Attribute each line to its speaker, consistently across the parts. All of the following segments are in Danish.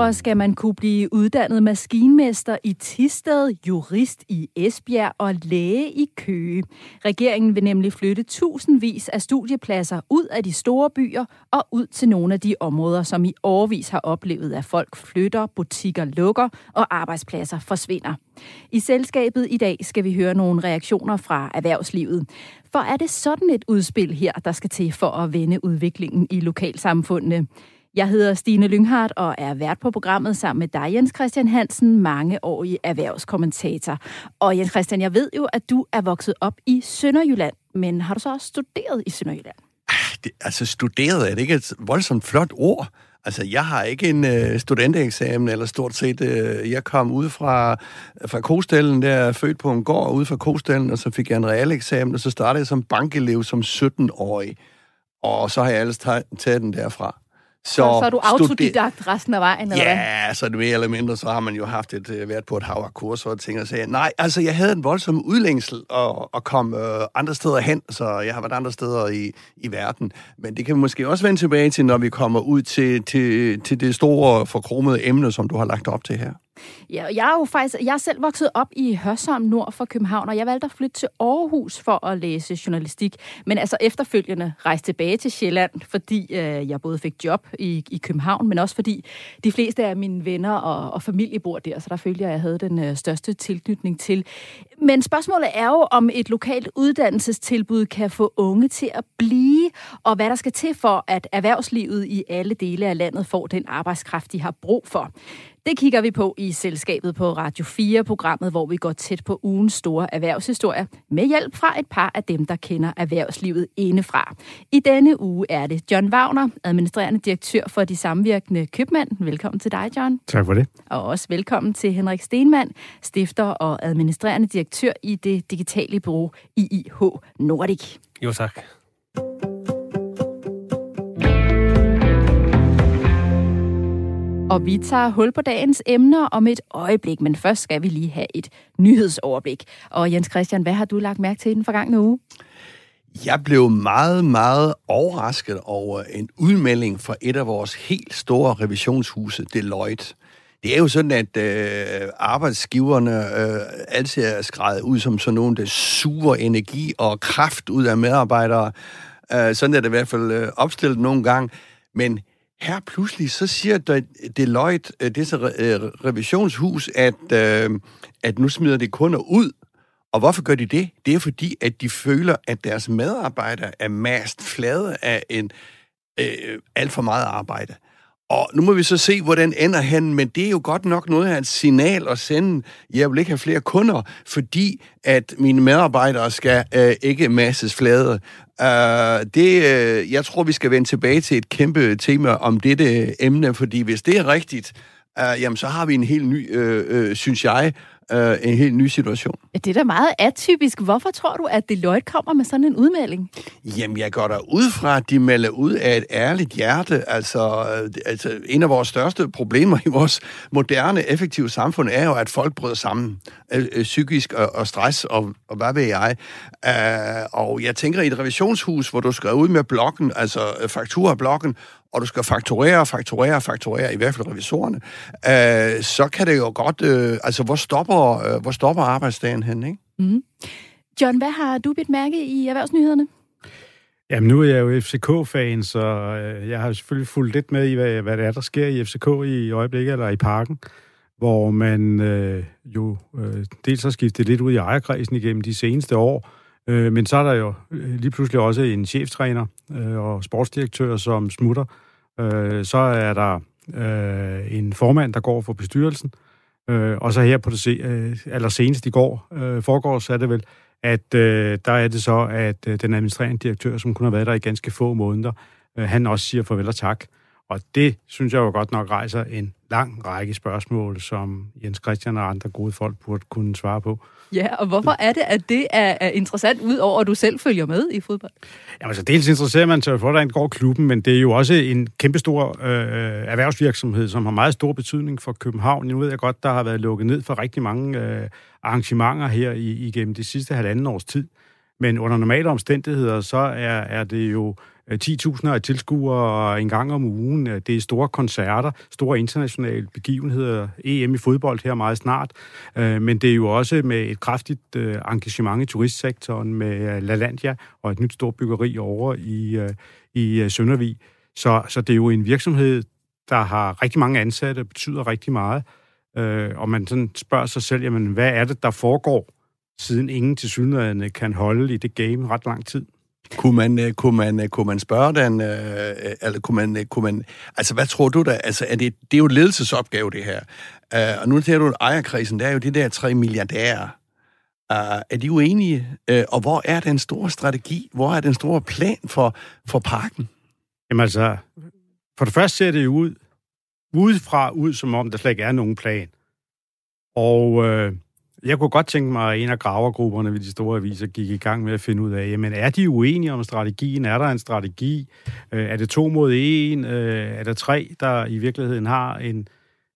Speaker 1: Fremover skal man kunne blive uddannet maskinmester i Tisted, jurist i Esbjerg og læge i Køge. Regeringen vil nemlig flytte tusindvis af studiepladser ud af de store byer og ud til nogle af de områder, som i årvis har oplevet, at folk flytter, butikker lukker og arbejdspladser forsvinder. I selskabet i dag skal vi høre nogle reaktioner fra erhvervslivet. For er det sådan et udspil her, der skal til for at vende udviklingen i lokalsamfundene? Jeg hedder Stine Lynghardt og er vært på programmet sammen med dig, Jens Christian Hansen, mangeårig erhvervskommentator. Og Jens Christian, jeg ved jo, at du er vokset op i Sønderjylland, men har du så også studeret i Sønderjylland?
Speaker 2: Ah, det, altså studeret, er det ikke et voldsomt flot ord? Altså, jeg har ikke en øh, studentereksamen, eller stort set, øh, jeg kom ud fra, fra Kostellen, der er født på en gård ude fra Kostellen, og så fik jeg en realeksamen, og så startede jeg som bankelev som 17-årig. Og så har jeg ellers taget den derfra.
Speaker 1: Så, så, så er du autodidakt resten af vejen,
Speaker 2: eller Ja, hvad? så det mere eller mindre, så har man jo haft et, øh, været på et hav af kurser og ting og sager. Nej, altså jeg havde en voldsom udlængsel og, og kom øh, andre steder hen, så jeg har været andre steder i, i verden. Men det kan vi måske også vende tilbage til, når vi kommer ud til, til, til det store forkromede emne, som du har lagt op til her.
Speaker 1: Ja, jeg er jo faktisk, jeg er selv vokset op i Hørsholm nord for København, og jeg valgte at flytte til Aarhus for at læse journalistik. Men altså efterfølgende rejste tilbage til Sjælland, fordi øh, jeg både fik job i, i København, men også fordi de fleste af mine venner og, og familie bor der, så der følte jeg, at jeg havde den øh, største tilknytning til. Men spørgsmålet er jo, om et lokalt uddannelsestilbud kan få unge til at blive, og hvad der skal til for, at erhvervslivet i alle dele af landet får den arbejdskraft, de har brug for. Det kigger vi på i selskabet på Radio 4-programmet, hvor vi går tæt på ugens store erhvervshistorie med hjælp fra et par af dem, der kender erhvervslivet indefra. I denne uge er det John Wagner, administrerende direktør for de samvirkende købmænd. Velkommen til dig, John.
Speaker 3: Tak for det.
Speaker 1: Og også velkommen til Henrik Stenmann, stifter og administrerende direktør i det digitale bureau IIH Nordic.
Speaker 3: Jo, tak.
Speaker 1: Og vi tager hul på dagens emner om et øjeblik, men først skal vi lige have et nyhedsoverblik. Og Jens Christian, hvad har du lagt mærke til i den forgangne uge?
Speaker 2: Jeg blev meget, meget overrasket over en udmelding fra et af vores helt store revisionshuse, Deloitte. Det er jo sådan, at øh, arbejdsgiverne øh, altid er skrevet ud som sådan nogen, der suger energi og kraft ud af medarbejdere. Øh, sådan er det i hvert fald øh, opstillet nogle gange. Men her pludselig, så siger Deloitte, øh, det så øh, revisionshus, at, øh, at nu smider de kunder ud. Og hvorfor gør de det? Det er fordi, at de føler, at deres medarbejdere er mast flade af en øh, alt for meget arbejde. Og nu må vi så se, hvordan ender han, men det er jo godt nok noget af et signal at sende. Jeg vil ikke have flere kunder, fordi at mine medarbejdere skal øh, ikke masses flade. Uh, øh, det, øh, jeg tror, vi skal vende tilbage til et kæmpe tema om dette øh, emne, fordi hvis det er rigtigt, øh, jamen så har vi en helt ny, øh, øh, synes jeg, uh, en helt ny situation.
Speaker 1: Ja, det er da meget atypisk. Hvorfor tror du, at Deloitte kommer med sådan en udmelding?
Speaker 2: Jamen, jeg går der ud fra, at de melder ud af et ærligt hjerte. Altså, altså, en af vores største problemer i vores moderne, effektive samfund er jo, at folk bryder sammen. Øh, psykisk og, og stress, og, og hvad ved jeg. Uh, og jeg tænker, i et revisionshus, hvor du skal ud med blokken, altså fakturblokken, og du skal fakturere, fakturere, fakturere, i hvert fald revisorerne, øh, så kan det jo godt... Øh, altså, hvor stopper, øh, hvor stopper arbejdsdagen hen, ikke? Mm.
Speaker 1: John, hvad har du bidt mærke i erhvervsnyhederne?
Speaker 3: Jamen, nu er jeg jo FCK-fan, så øh, jeg har selvfølgelig fulgt lidt med i, hvad, hvad det er, der sker i FCK i øjeblikket, eller i parken, hvor man øh, jo øh, dels har skiftet lidt ud i ejerkredsen igennem de seneste år, Øh, men så er der jo øh, lige pludselig også en cheftræner øh, og sportsdirektør, som smutter. Øh, så er der øh, en formand, der går for bestyrelsen. Øh, og så her på det se, øh, aller senest i går, øh, foregår, så er det vel, at øh, der er det så, at øh, den administrerende direktør, som kun har været der i ganske få måneder, øh, han også siger farvel og tak. Og det synes jeg jo godt nok rejser en lang række spørgsmål, som Jens Christian og andre gode folk burde kunne svare på.
Speaker 1: Ja, og hvorfor er det, at det er, er interessant, udover at du selv følger med i fodbold?
Speaker 3: Jamen, så dels interesserer man sig for, hvordan går klubben, men det er jo også en kæmpestor øh, erhvervsvirksomhed, som har meget stor betydning for København. Nu ved jeg godt, der har været lukket ned for rigtig mange øh, arrangementer her i, igennem de sidste halvanden års tid. Men under normale omstændigheder, så er, er det jo Øh, 10.000 af tilskuere en gang om ugen. Øh, det er store koncerter, store internationale begivenheder, EM i fodbold her meget snart. Øh, men det er jo også med et kraftigt engagement i turistsektoren med LaLandia og et nyt stort byggeri over i, i Søndervig. Så, så det er jo en virksomhed, der har rigtig mange ansatte, betyder rigtig meget. Og man sådan spørger sig selv, jamen, hvad er det, der foregår, siden ingen til synligheden kan holde i det game ret lang tid?
Speaker 2: Kunne man, øh, kunne man, øh, kunne man spørge den, øh, øh eller kunne man, kunne man, altså hvad tror du da, altså er det, det er jo et ledelsesopgave det her, uh, og nu tænker du ejerkrisen, der er jo de der tre milliardærer, uh, er de uenige, uh, og hvor er den store strategi, hvor er den store plan for, for parken?
Speaker 3: Jamen altså, for det første ser det jo ud, udefra ud, som om der slet ikke er nogen plan. Og øh, jeg kunne godt tænke mig, at en af gravergrupperne ved de store aviser gik i gang med at finde ud af, jamen er de uenige om strategien? Er der en strategi? Øh, er det to mod en? Øh, er der tre, der i virkeligheden har en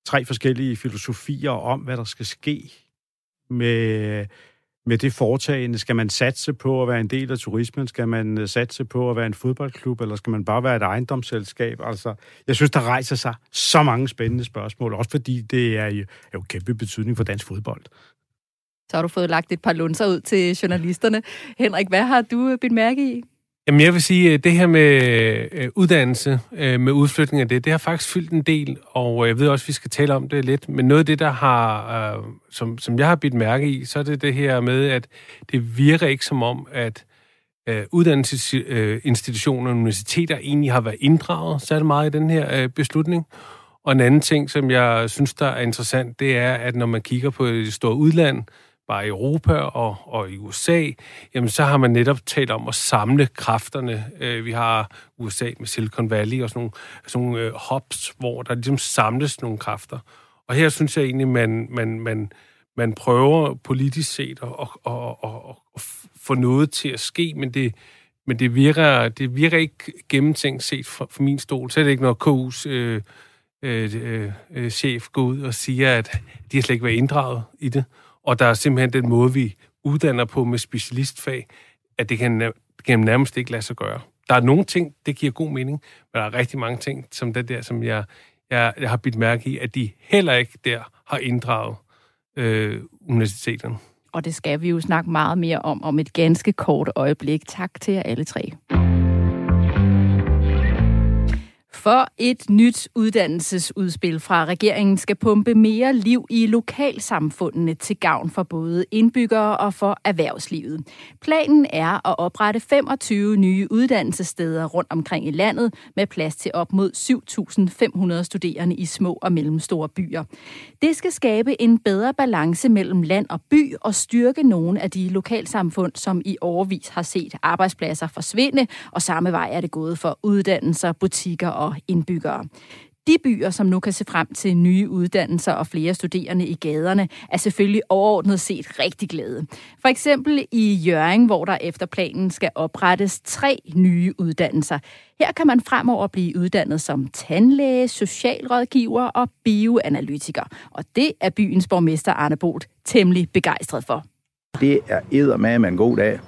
Speaker 3: tre forskellige filosofier om, hvad der skal ske med, med det foretagende? Skal man satse på at være en del af turismen? Skal man øh, satse på at være en fodboldklub? Eller skal man bare være et ejendomsselskab? Altså, jeg synes, der rejser sig så mange spændende spørgsmål, også fordi det er jo, er jo kæmpe betydning for dansk fodbold.
Speaker 1: Så har du fået lagt et par lunser ud til journalisterne. Henrik, hvad har du øh, bidt mærke i?
Speaker 4: Jamen, jeg vil sige, øh, det her med øh, uddannelse, med udflytning af det, det har faktisk fyldt en del, og jeg ved også, at vi skal tale om det lidt, men noget af det, der har, som, som jeg har bidt mærke i, så er det det her med, at det virker ikke som om, at uddannelsesinstitutioner og universiteter egentlig har været inddraget særlig meget i den her beslutning. Og en anden ting, som jeg synes, der er interessant, det er, at når man kigger på det store udland, bare i Europa og, og i USA, jamen så har man netop talt om at samle kræfterne. Øh, vi har USA med Silicon Valley og sådan nogle, sådan nogle øh, hubs, hvor der ligesom samles nogle kræfter. Og her synes jeg egentlig, man, man, man, man prøver politisk set at, at, at, at, at få noget til at ske, men det, men det virker, det virker ikke gennemtænkt set fra, fra min stol. Så er det ikke, når KU's øh, øh, øh, øh, chef går ud og siger, at de har slet ikke været inddraget i det. Og der er simpelthen den måde, vi uddanner på med specialistfag, at det kan, det kan nærmest ikke lade sig gøre. Der er nogle ting, det giver god mening, men der er rigtig mange ting, som det der, som jeg, jeg, jeg har bidt mærke i, at de heller ikke der har inddraget øh, universiteterne.
Speaker 1: Og det skal vi jo snakke meget mere om om et ganske kort øjeblik. Tak til jer alle tre. For et nyt uddannelsesudspil fra regeringen skal pumpe mere liv i lokalsamfundene til gavn for både indbyggere og for erhvervslivet. Planen er at oprette 25 nye uddannelsessteder rundt omkring i landet med plads til op mod 7.500 studerende i små og mellemstore byer. Det skal skabe en bedre balance mellem land og by og styrke nogle af de lokalsamfund, som i årvis har set arbejdspladser forsvinde, og samme vej er det gået for uddannelser, butikker og indbyggere. De byer, som nu kan se frem til nye uddannelser og flere studerende i gaderne, er selvfølgelig overordnet set rigtig glade. For eksempel i Jøring, hvor der efter planen skal oprettes tre nye uddannelser. Her kan man fremover blive uddannet som tandlæge, socialrådgiver og bioanalytiker. Og det er byens borgmester Arne Bolt temmelig begejstret for.
Speaker 5: Det er med en god dag.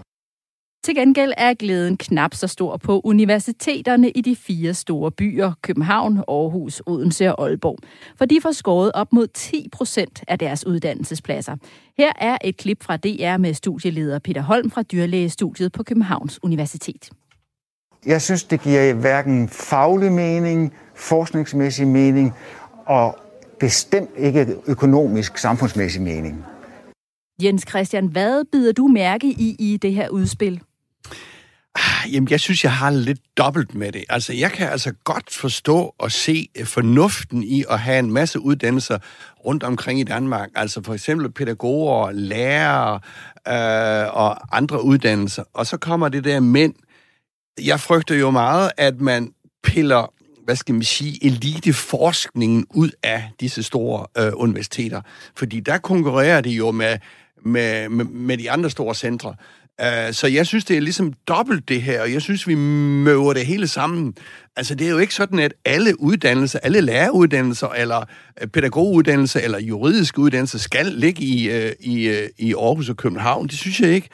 Speaker 1: Til gengæld er glæden knap så stor på universiteterne i de fire store byer, København, Aarhus, Odense og Aalborg. For de får skåret op mod 10 procent af deres uddannelsespladser. Her er et klip fra DR med studieleder Peter Holm fra dyrlægestudiet på Københavns Universitet.
Speaker 6: Jeg synes, det giver hverken faglig mening, forskningsmæssig mening og bestemt ikke økonomisk samfundsmæssig mening.
Speaker 1: Jens Christian, hvad bider du mærke i i det her udspil?
Speaker 2: Ah, jamen, jeg synes, jeg har lidt dobbelt med det. Altså, jeg kan altså godt forstå og se øh, fornuften i at have en masse uddannelser rundt omkring i Danmark. Altså for eksempel pædagoger, lærere øh, og andre uddannelser. Og så kommer det der mænd. Jeg frygter jo meget, at man piller hvad skal man sige, eliteforskningen ud af disse store øh, universiteter. Fordi der konkurrerer de jo med, med, med, med de andre store centre. Uh, så jeg synes, det er ligesom dobbelt det her, og jeg synes, vi møver det hele sammen. Altså, det er jo ikke sådan, at alle uddannelser, alle læreruddannelser, eller øh, pædagoguddannelser, eller juridiske uddannelser skal ligge i, uh, i, uh, i Aarhus og København. Det synes jeg ikke.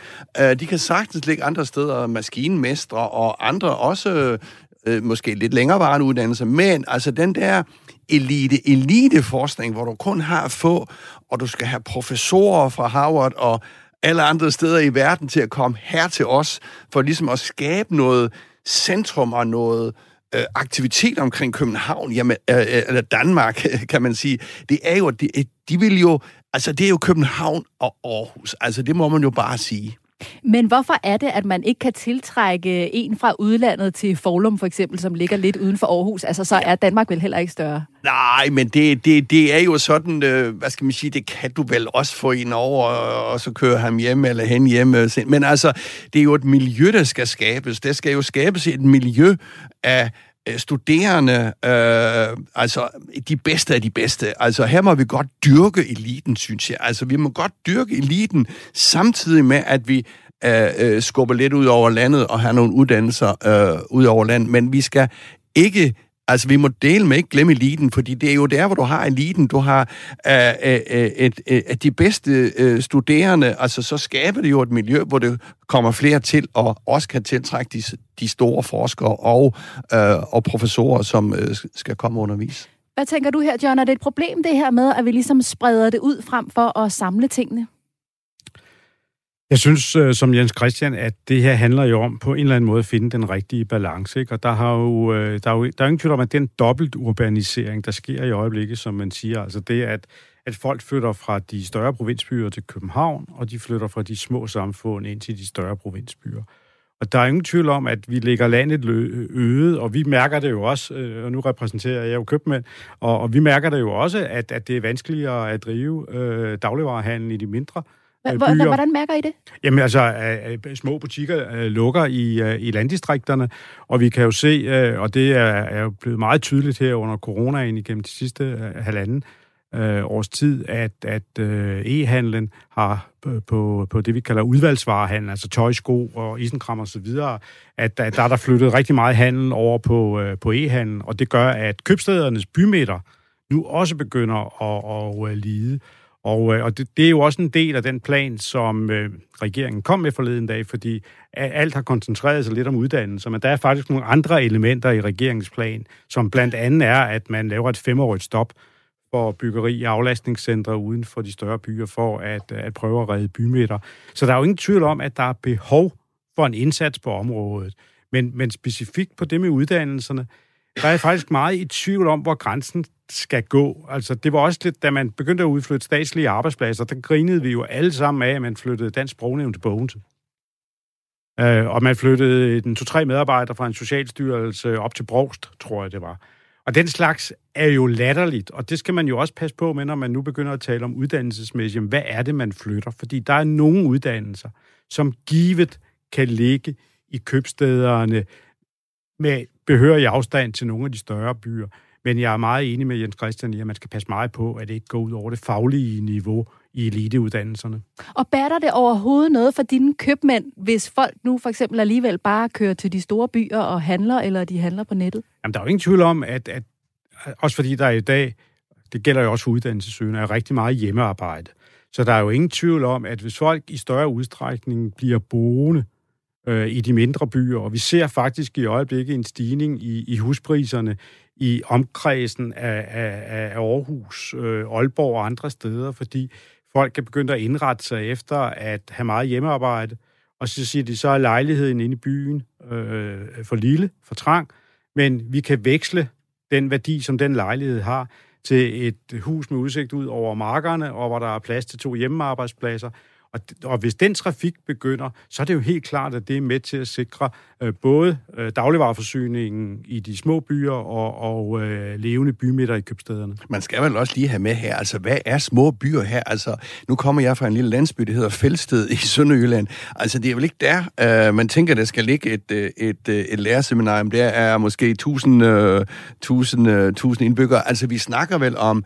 Speaker 2: De kan sagtens ligge andre steder, maskinmestre og andre også, måske lidt længerevarende uddannelser, men altså den der elite, eliteforskning, hvor du kun har få, og du skal have professorer fra Harvard og alle andre steder i verden til at komme her til os, for ligesom at skabe noget centrum og noget øh, aktivitet omkring København, jamen, øh, øh eller Danmark, kan man sige. Det er jo, de, de vil jo, altså det er jo København og Aarhus, altså det må man jo bare sige.
Speaker 1: Men hvorfor er det, at man ikke kan tiltrække en fra udlandet til Forlum for eksempel, som ligger lidt uden for Aarhus? Altså, så er Danmark vel heller ikke større?
Speaker 2: Nej, men det, det, det er jo sådan, øh, hvad skal man sige, det kan du vel også få en over, og så køre ham hjem eller hen hjem. Øh, men altså, det er jo et miljø, der skal skabes. Der skal jo skabes et miljø af Øh, studerende, øh, altså de bedste af de bedste. Altså her må vi godt dyrke eliten, synes jeg. Altså vi må godt dyrke eliten, samtidig med, at vi øh, øh skubber lidt ud over landet og have nogle uddannelser øh, ud over landet. Men vi skal ikke Altså, vi må dele med ikke glemme eliten, fordi det er jo der, hvor du har eliten. Du har øh, øh, øh et, øh, de bedste øh, studerende, altså så skaber det jo et miljø, hvor det kommer flere til, og også kan tiltrække de, de store forskere og, øh, og professorer, som øh, skal komme og undervise.
Speaker 1: Hvad tænker du her, John? Er det et problem, det her med, at vi ligesom spreder det ud frem for at samle tingene?
Speaker 3: Jeg synes, øh, som Jens Christian, at det her handler jo om på en eller anden måde at finde den rigtige balance. Ikke? Og der, har jo, øh, der, er jo, der er ingen tvivl om, at den dobbelt urbanisering, der sker i øjeblikket, som man siger, altså det, at, at folk flytter fra de større provinsbyer til København, og de flytter fra de små samfund ind til de større provinsbyer. Og der er ingen tvivl om, at vi lægger landet øde, og vi mærker det jo også, øh, og nu repræsenterer jeg jo købmænd, og, og vi mærker det jo også, at, at det er vanskeligere at drive øh, dagligvarerhandel i de mindre
Speaker 1: Øh, byer. Hvordan mærker I det?
Speaker 3: Jamen altså, små butikker lukker i, i landdistrikterne, og vi kan jo se, og det er, jo blevet meget tydeligt her under coronaen igennem de sidste halvanden øh, års tid, at, at øh, e-handlen har på, på det, vi kalder udvalgsvarehandel, altså tøj, sko og isenkram og så videre, at, at der er der flyttet rigtig meget handel over på, øh, på e-handel, og det gør, at købstedernes bymeter nu også begynder at, at lide. Og, øh, og det, det er jo også en del af den plan, som øh, regeringen kom med forleden dag, fordi alt har koncentreret sig lidt om uddannelse, men der er faktisk nogle andre elementer i regeringens plan, som blandt andet er, at man laver et femårigt stop for byggeri af aflastningscentre uden for de større byer, for at, øh, at prøve at redde bymidter. Så der er jo ingen tvivl om, at der er behov for en indsats på området. Men, men specifikt på det med uddannelserne, der er jeg faktisk meget i tvivl om, hvor grænsen skal gå. Altså, det var også lidt, da man begyndte at udflytte statslige arbejdspladser, der grinede vi jo alle sammen af, at man flyttede Dansk Sprognævn til Bogense. Øh, og man flyttede den to-tre medarbejdere fra en socialstyrelse op til Brogst, tror jeg det var. Og den slags er jo latterligt, og det skal man jo også passe på med, når man nu begynder at tale om uddannelsesmæssigt. Hvad er det, man flytter? Fordi der er nogle uddannelser, som givet kan ligge i købstederne med behørig afstand til nogle af de større byer. Men jeg er meget enig med Jens Christian i, at man skal passe meget på, at det ikke går ud over det faglige niveau i eliteuddannelserne.
Speaker 1: Og bærer det overhovedet noget for dine købmænd, hvis folk nu for eksempel alligevel bare kører til de store byer og handler, eller de handler på nettet?
Speaker 3: Jamen, der er jo ingen tvivl om, at, at også fordi der er i dag, det gælder jo også uddannelsessøgende, er rigtig meget hjemmearbejde. Så der er jo ingen tvivl om, at hvis folk i større udstrækning bliver boende øh, i de mindre byer, og vi ser faktisk i øjeblikket en stigning i, i huspriserne i omkredsen af, af, af Aarhus, øh, Aalborg og andre steder, fordi folk er begyndt at indrette sig efter at have meget hjemmearbejde, og så siger de, så er lejligheden inde i byen øh, for lille, for trang, men vi kan veksle den værdi, som den lejlighed har, til et hus med udsigt ud over markerne, og hvor der er plads til to hjemmearbejdspladser, og, og hvis den trafik begynder, så er det jo helt klart, at det er med til at sikre øh, både øh, dagligvarerforsyningen i de små byer og, og øh, levende bymidter i købstederne.
Speaker 2: Man skal vel også lige have med her, altså hvad er små byer her? Altså, nu kommer jeg fra en lille landsby, der hedder Fælsted i Sønderjylland. Altså, det er vel ikke der, øh, man tænker, der skal ligge et, øh, et, øh, et, et lærerseminarium. Der er måske 1000, øh, 1000, øh, 1000 indbyggere. Altså, vi snakker vel om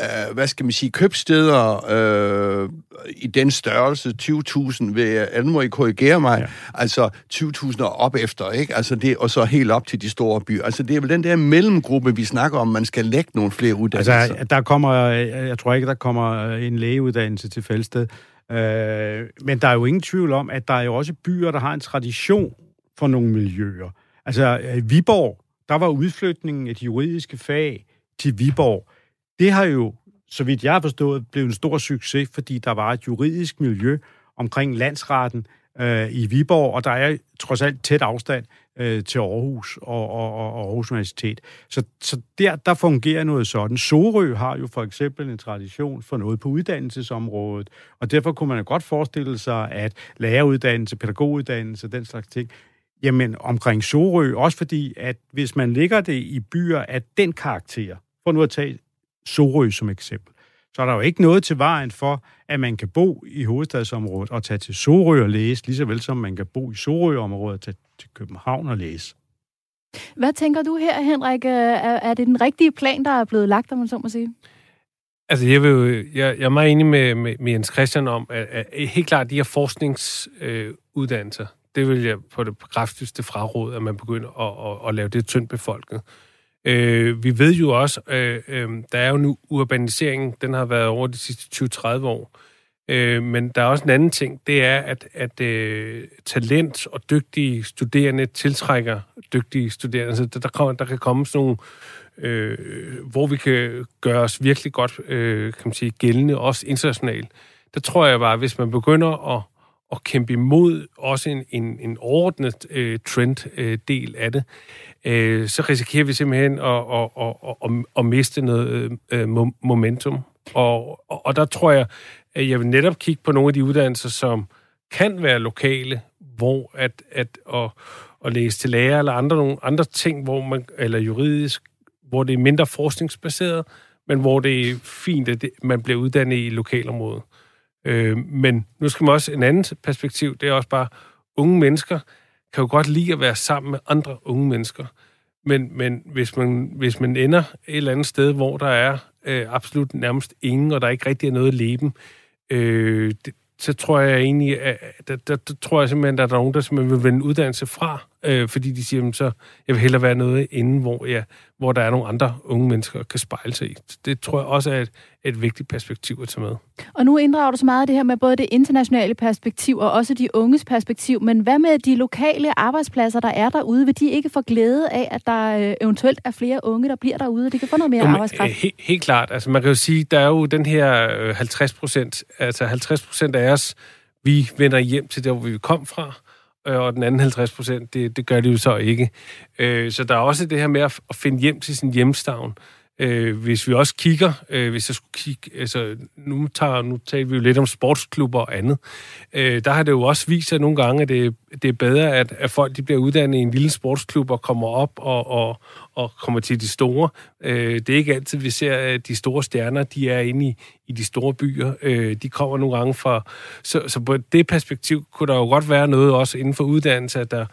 Speaker 2: øh, hvad skal man sige, købsteder øh, i den størrelse, 20.000, vil jeg, må I korrigere mig, ja. altså 20.000 og op efter, ikke? Altså det, og så helt op til de store byer. Altså det er vel den der mellemgruppe, vi snakker om, man skal lægge nogle flere uddannelser.
Speaker 3: Altså, der kommer, jeg tror ikke, der kommer en lægeuddannelse til Fælsted, øh, men der er jo ingen tvivl om, at der er jo også byer, der har en tradition for nogle miljøer. Altså, Viborg, der var udflytningen af de juridiske fag til Viborg. Det har jo, så vidt jeg har forstået, blevet en stor succes, fordi der var et juridisk miljø omkring landsretten øh, i Viborg, og der er trods alt tæt afstand øh, til Aarhus og, og, og Aarhus Universitet. Så, så der, der fungerer noget sådan. Sorø har jo for eksempel en tradition for noget på uddannelsesområdet, og derfor kunne man jo godt forestille sig, at læreruddannelse, pædagoguddannelse, den slags ting, Jamen, omkring Sorø, også fordi, at hvis man ligger det i byer af den karakter, for nu at tage Sorø som eksempel, så er der jo ikke noget til vejen for, at man kan bo i hovedstadsområdet og tage til Sorø og læse, lige så vel som man kan bo i Sorø-området og tage til København og læse.
Speaker 1: Hvad tænker du her, Henrik? Er, er det den rigtige plan, der er blevet lagt, om man så må sige?
Speaker 4: Altså, jeg, vil jo, jeg, jeg er meget enig med, med, med Jens Christian om, at, at helt klart de her forskningsuddannelser, øh, det vil jeg på det kraftigste fraråd, at man begynder at, at, at lave det tyndt befolket. Øh, vi ved jo også, øh, øh, der er jo nu urbanisering, den har været over de sidste 20-30 år. Øh, men der er også en anden ting, det er, at, at øh, talent og dygtige studerende tiltrækker dygtige studerende. Så der, der, kommer, der kan komme sådan nogle, øh, hvor vi kan gøre os virkelig godt øh, kan man sige, gældende, også internationalt. Der tror jeg bare, hvis man begynder at at kæmpe imod også en, en, en overordnet øh, trend-del øh, af det, øh, så risikerer vi simpelthen at, at, at, at, at miste noget øh, øh momentum. Og, og, og der tror jeg, at jeg vil netop kigge på nogle af de uddannelser, som kan være lokale, hvor at, at, at, at læse til lærer eller andre, nogle andre ting, hvor man, eller juridisk, hvor det er mindre forskningsbaseret, men hvor det er fint, at det, man bliver uddannet i lokalområdet. Øh, men nu skal man også en anden perspektiv, det er også bare, unge mennesker kan jo godt lide at være sammen med andre unge mennesker. Men, men hvis, man, hvis man ender et eller andet sted, hvor der er øh, absolut nærmest ingen, og der ikke rigtig er noget leben, øh, det, så tror jeg egentlig, at der, der, der tror jeg simpelthen, at der er nogen, der simpelthen vil vende uddannelse fra, øh, fordi de siger, så jeg vil hellere være noget inden, hvor, ja, hvor der er nogle andre unge mennesker, der kan spejle sig i. Det tror jeg også er et, et vigtigt perspektiv at tage med.
Speaker 1: Og nu inddrager du så meget af det her med både det internationale perspektiv og også de unges perspektiv, men hvad med de lokale arbejdspladser, der er derude? Vil de ikke få glæde af, at der øh, eventuelt er flere unge, der bliver derude, og de kan få noget mere Jamen, arbejdskraft?
Speaker 4: Helt, helt klart. Altså man kan jo sige, der er jo den her 50 øh, procent, altså 50 procent af os, vi vender hjem til der, hvor vi kom fra, øh, Øh, og den anden 50 procent, det, det gør de jo så ikke. Øh, Så der er også det her med at finde hjem til sin hjemstavn. Øh, hvis vi også kigger, øh, hvis jeg skulle kigge, altså nu, tager, nu taler vi jo lidt om sportsklubber og andet, øh, der har det jo også vist sig nogle gange, at det, det er bedre, at, at folk de bliver uddannet i en lille sportsklub og kommer op og, og, og kommer til de store. Øh, det er ikke altid, vi ser, at de store stjerner, de er inde i, i de store byer. Øh, de kommer nogle gange fra... Så, så på det perspektiv kunne der jo godt være noget også inden for uddannelse, at, der,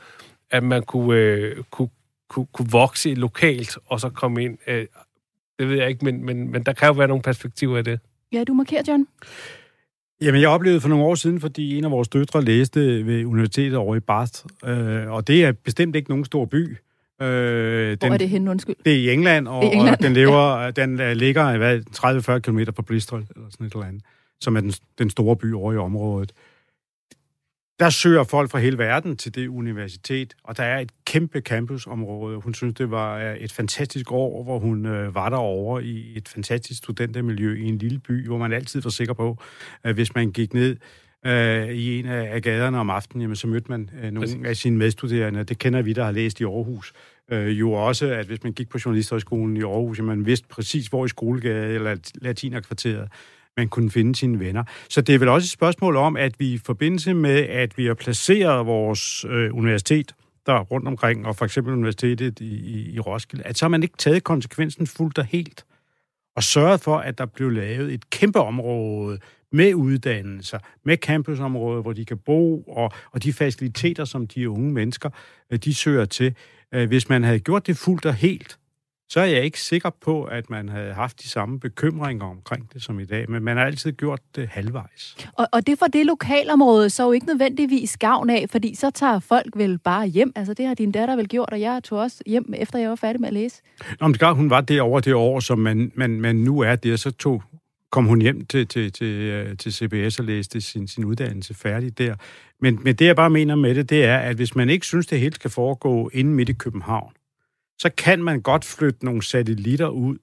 Speaker 4: at man kunne, øh, kunne, kunne, kunne vokse lokalt og så komme ind øh, det ved jeg ikke, men, men, men der kan jo være nogle perspektiver i det.
Speaker 1: Ja, du markerer, John.
Speaker 3: Jamen, jeg oplevede for nogle år siden, fordi en af vores døtre læste ved universitetet over i Bath, øh, og det er bestemt ikke nogen stor by.
Speaker 1: Øh, den, Hvor er det henne, undskyld?
Speaker 3: Det er i England, og, I England. og den, lever, ja. den uh, ligger 30-40 km fra Bristol, eller sådan et eller andet, som er den, den store by over i området. Der søger folk fra hele verden til det universitet, og der er et kæmpe campusområde. Hun synes, det var et fantastisk år, hvor hun øh, var derovre i et fantastisk studentermiljø i en lille by, hvor man altid var sikker på, at hvis man gik ned øh, i en af gaderne om aftenen, jamen, så mødte man øh, nogle Præcis. af sine medstuderende. Det kender vi, der har læst i Aarhus. Øh, jo også, at hvis man gik på Journalisthøjskolen i Aarhus, jamen, man vidste præcis, hvor i Skolegade eller Latinerkvarteret man kunne finde sine venner. Så det er vel også et spørgsmål om, at vi i forbindelse med, at vi har placeret vores øh, universitet der rundt omkring, og for eksempel universitetet i, i, i Roskilde, at så har man ikke taget konsekvensen fuldt og helt, og sørget for, at der blev lavet et kæmpe område med uddannelser, med campusområder, hvor de kan bo, og, og de faciliteter, som de unge mennesker, øh, de søger til. Øh, hvis man havde gjort det fuldt og helt, så er jeg ikke sikker på, at man havde haft de samme bekymringer omkring det som i dag, men man har altid gjort det halvvejs.
Speaker 1: Og, og det får det lokalområde så jo ikke nødvendigvis gavn af, fordi så tager folk vel bare hjem. Altså det har din datter vel gjort, og jeg tog også hjem, efter jeg var færdig med at læse.
Speaker 3: Nå, men det hun var derovre det år, som man, man, man nu er der, så tog, kom hun hjem til, til, til, øh, til CBS og læste sin, sin uddannelse færdig der. Men, men det, jeg bare mener med det, det er, at hvis man ikke synes, det helt skal foregå inde midt i København, så kan man godt flytte nogle satellitter ud,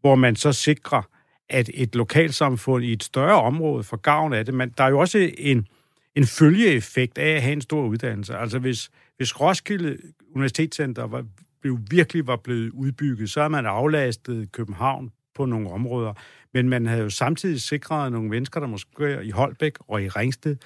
Speaker 3: hvor man så sikrer, at et lokalsamfund i et større område får gavn af det. Men der er jo også en, en følgeeffekt af at have en stor uddannelse. Altså hvis, hvis Roskilde Universitetscenter var, blev, virkelig var blevet udbygget, så har man aflastet København på nogle områder. Men man havde jo samtidig sikret nogle mennesker, der måske i Holbæk og i Ringsted,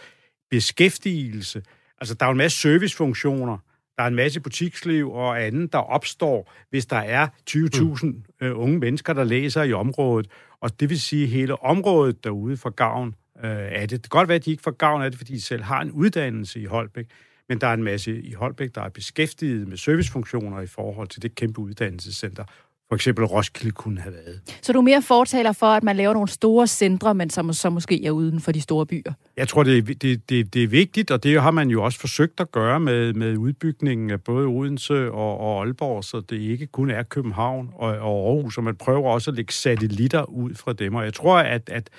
Speaker 3: beskæftigelse. Altså, der er jo en masse servicefunktioner, der er en masse butiksliv og andet, der opstår, hvis der er 20.000 mm. øh, unge mennesker, der læser i området. Og det vil sige, at hele området derude får gavn øh, af det. Det kan godt være, at de ikke får gavn af det, fordi de selv har en uddannelse i Holbæk, men der er en masse i Holbæk, der er beskæftiget med servicefunktioner i forhold til det kæmpe uddannelsescenter for eksempel Roskilde kunne have været.
Speaker 1: Så du er mere fortaler for, at man laver nogle store centre, men som så måske er uden for de store byer?
Speaker 3: Jeg tror, det er, det, det, det er vigtigt, og det har man jo også forsøgt at gøre med, med udbygningen af både Odense og, og Aalborg, så det ikke kun er København og, og Aarhus, og man prøver også at lægge satellitter ud fra dem. Og jeg tror, at, at,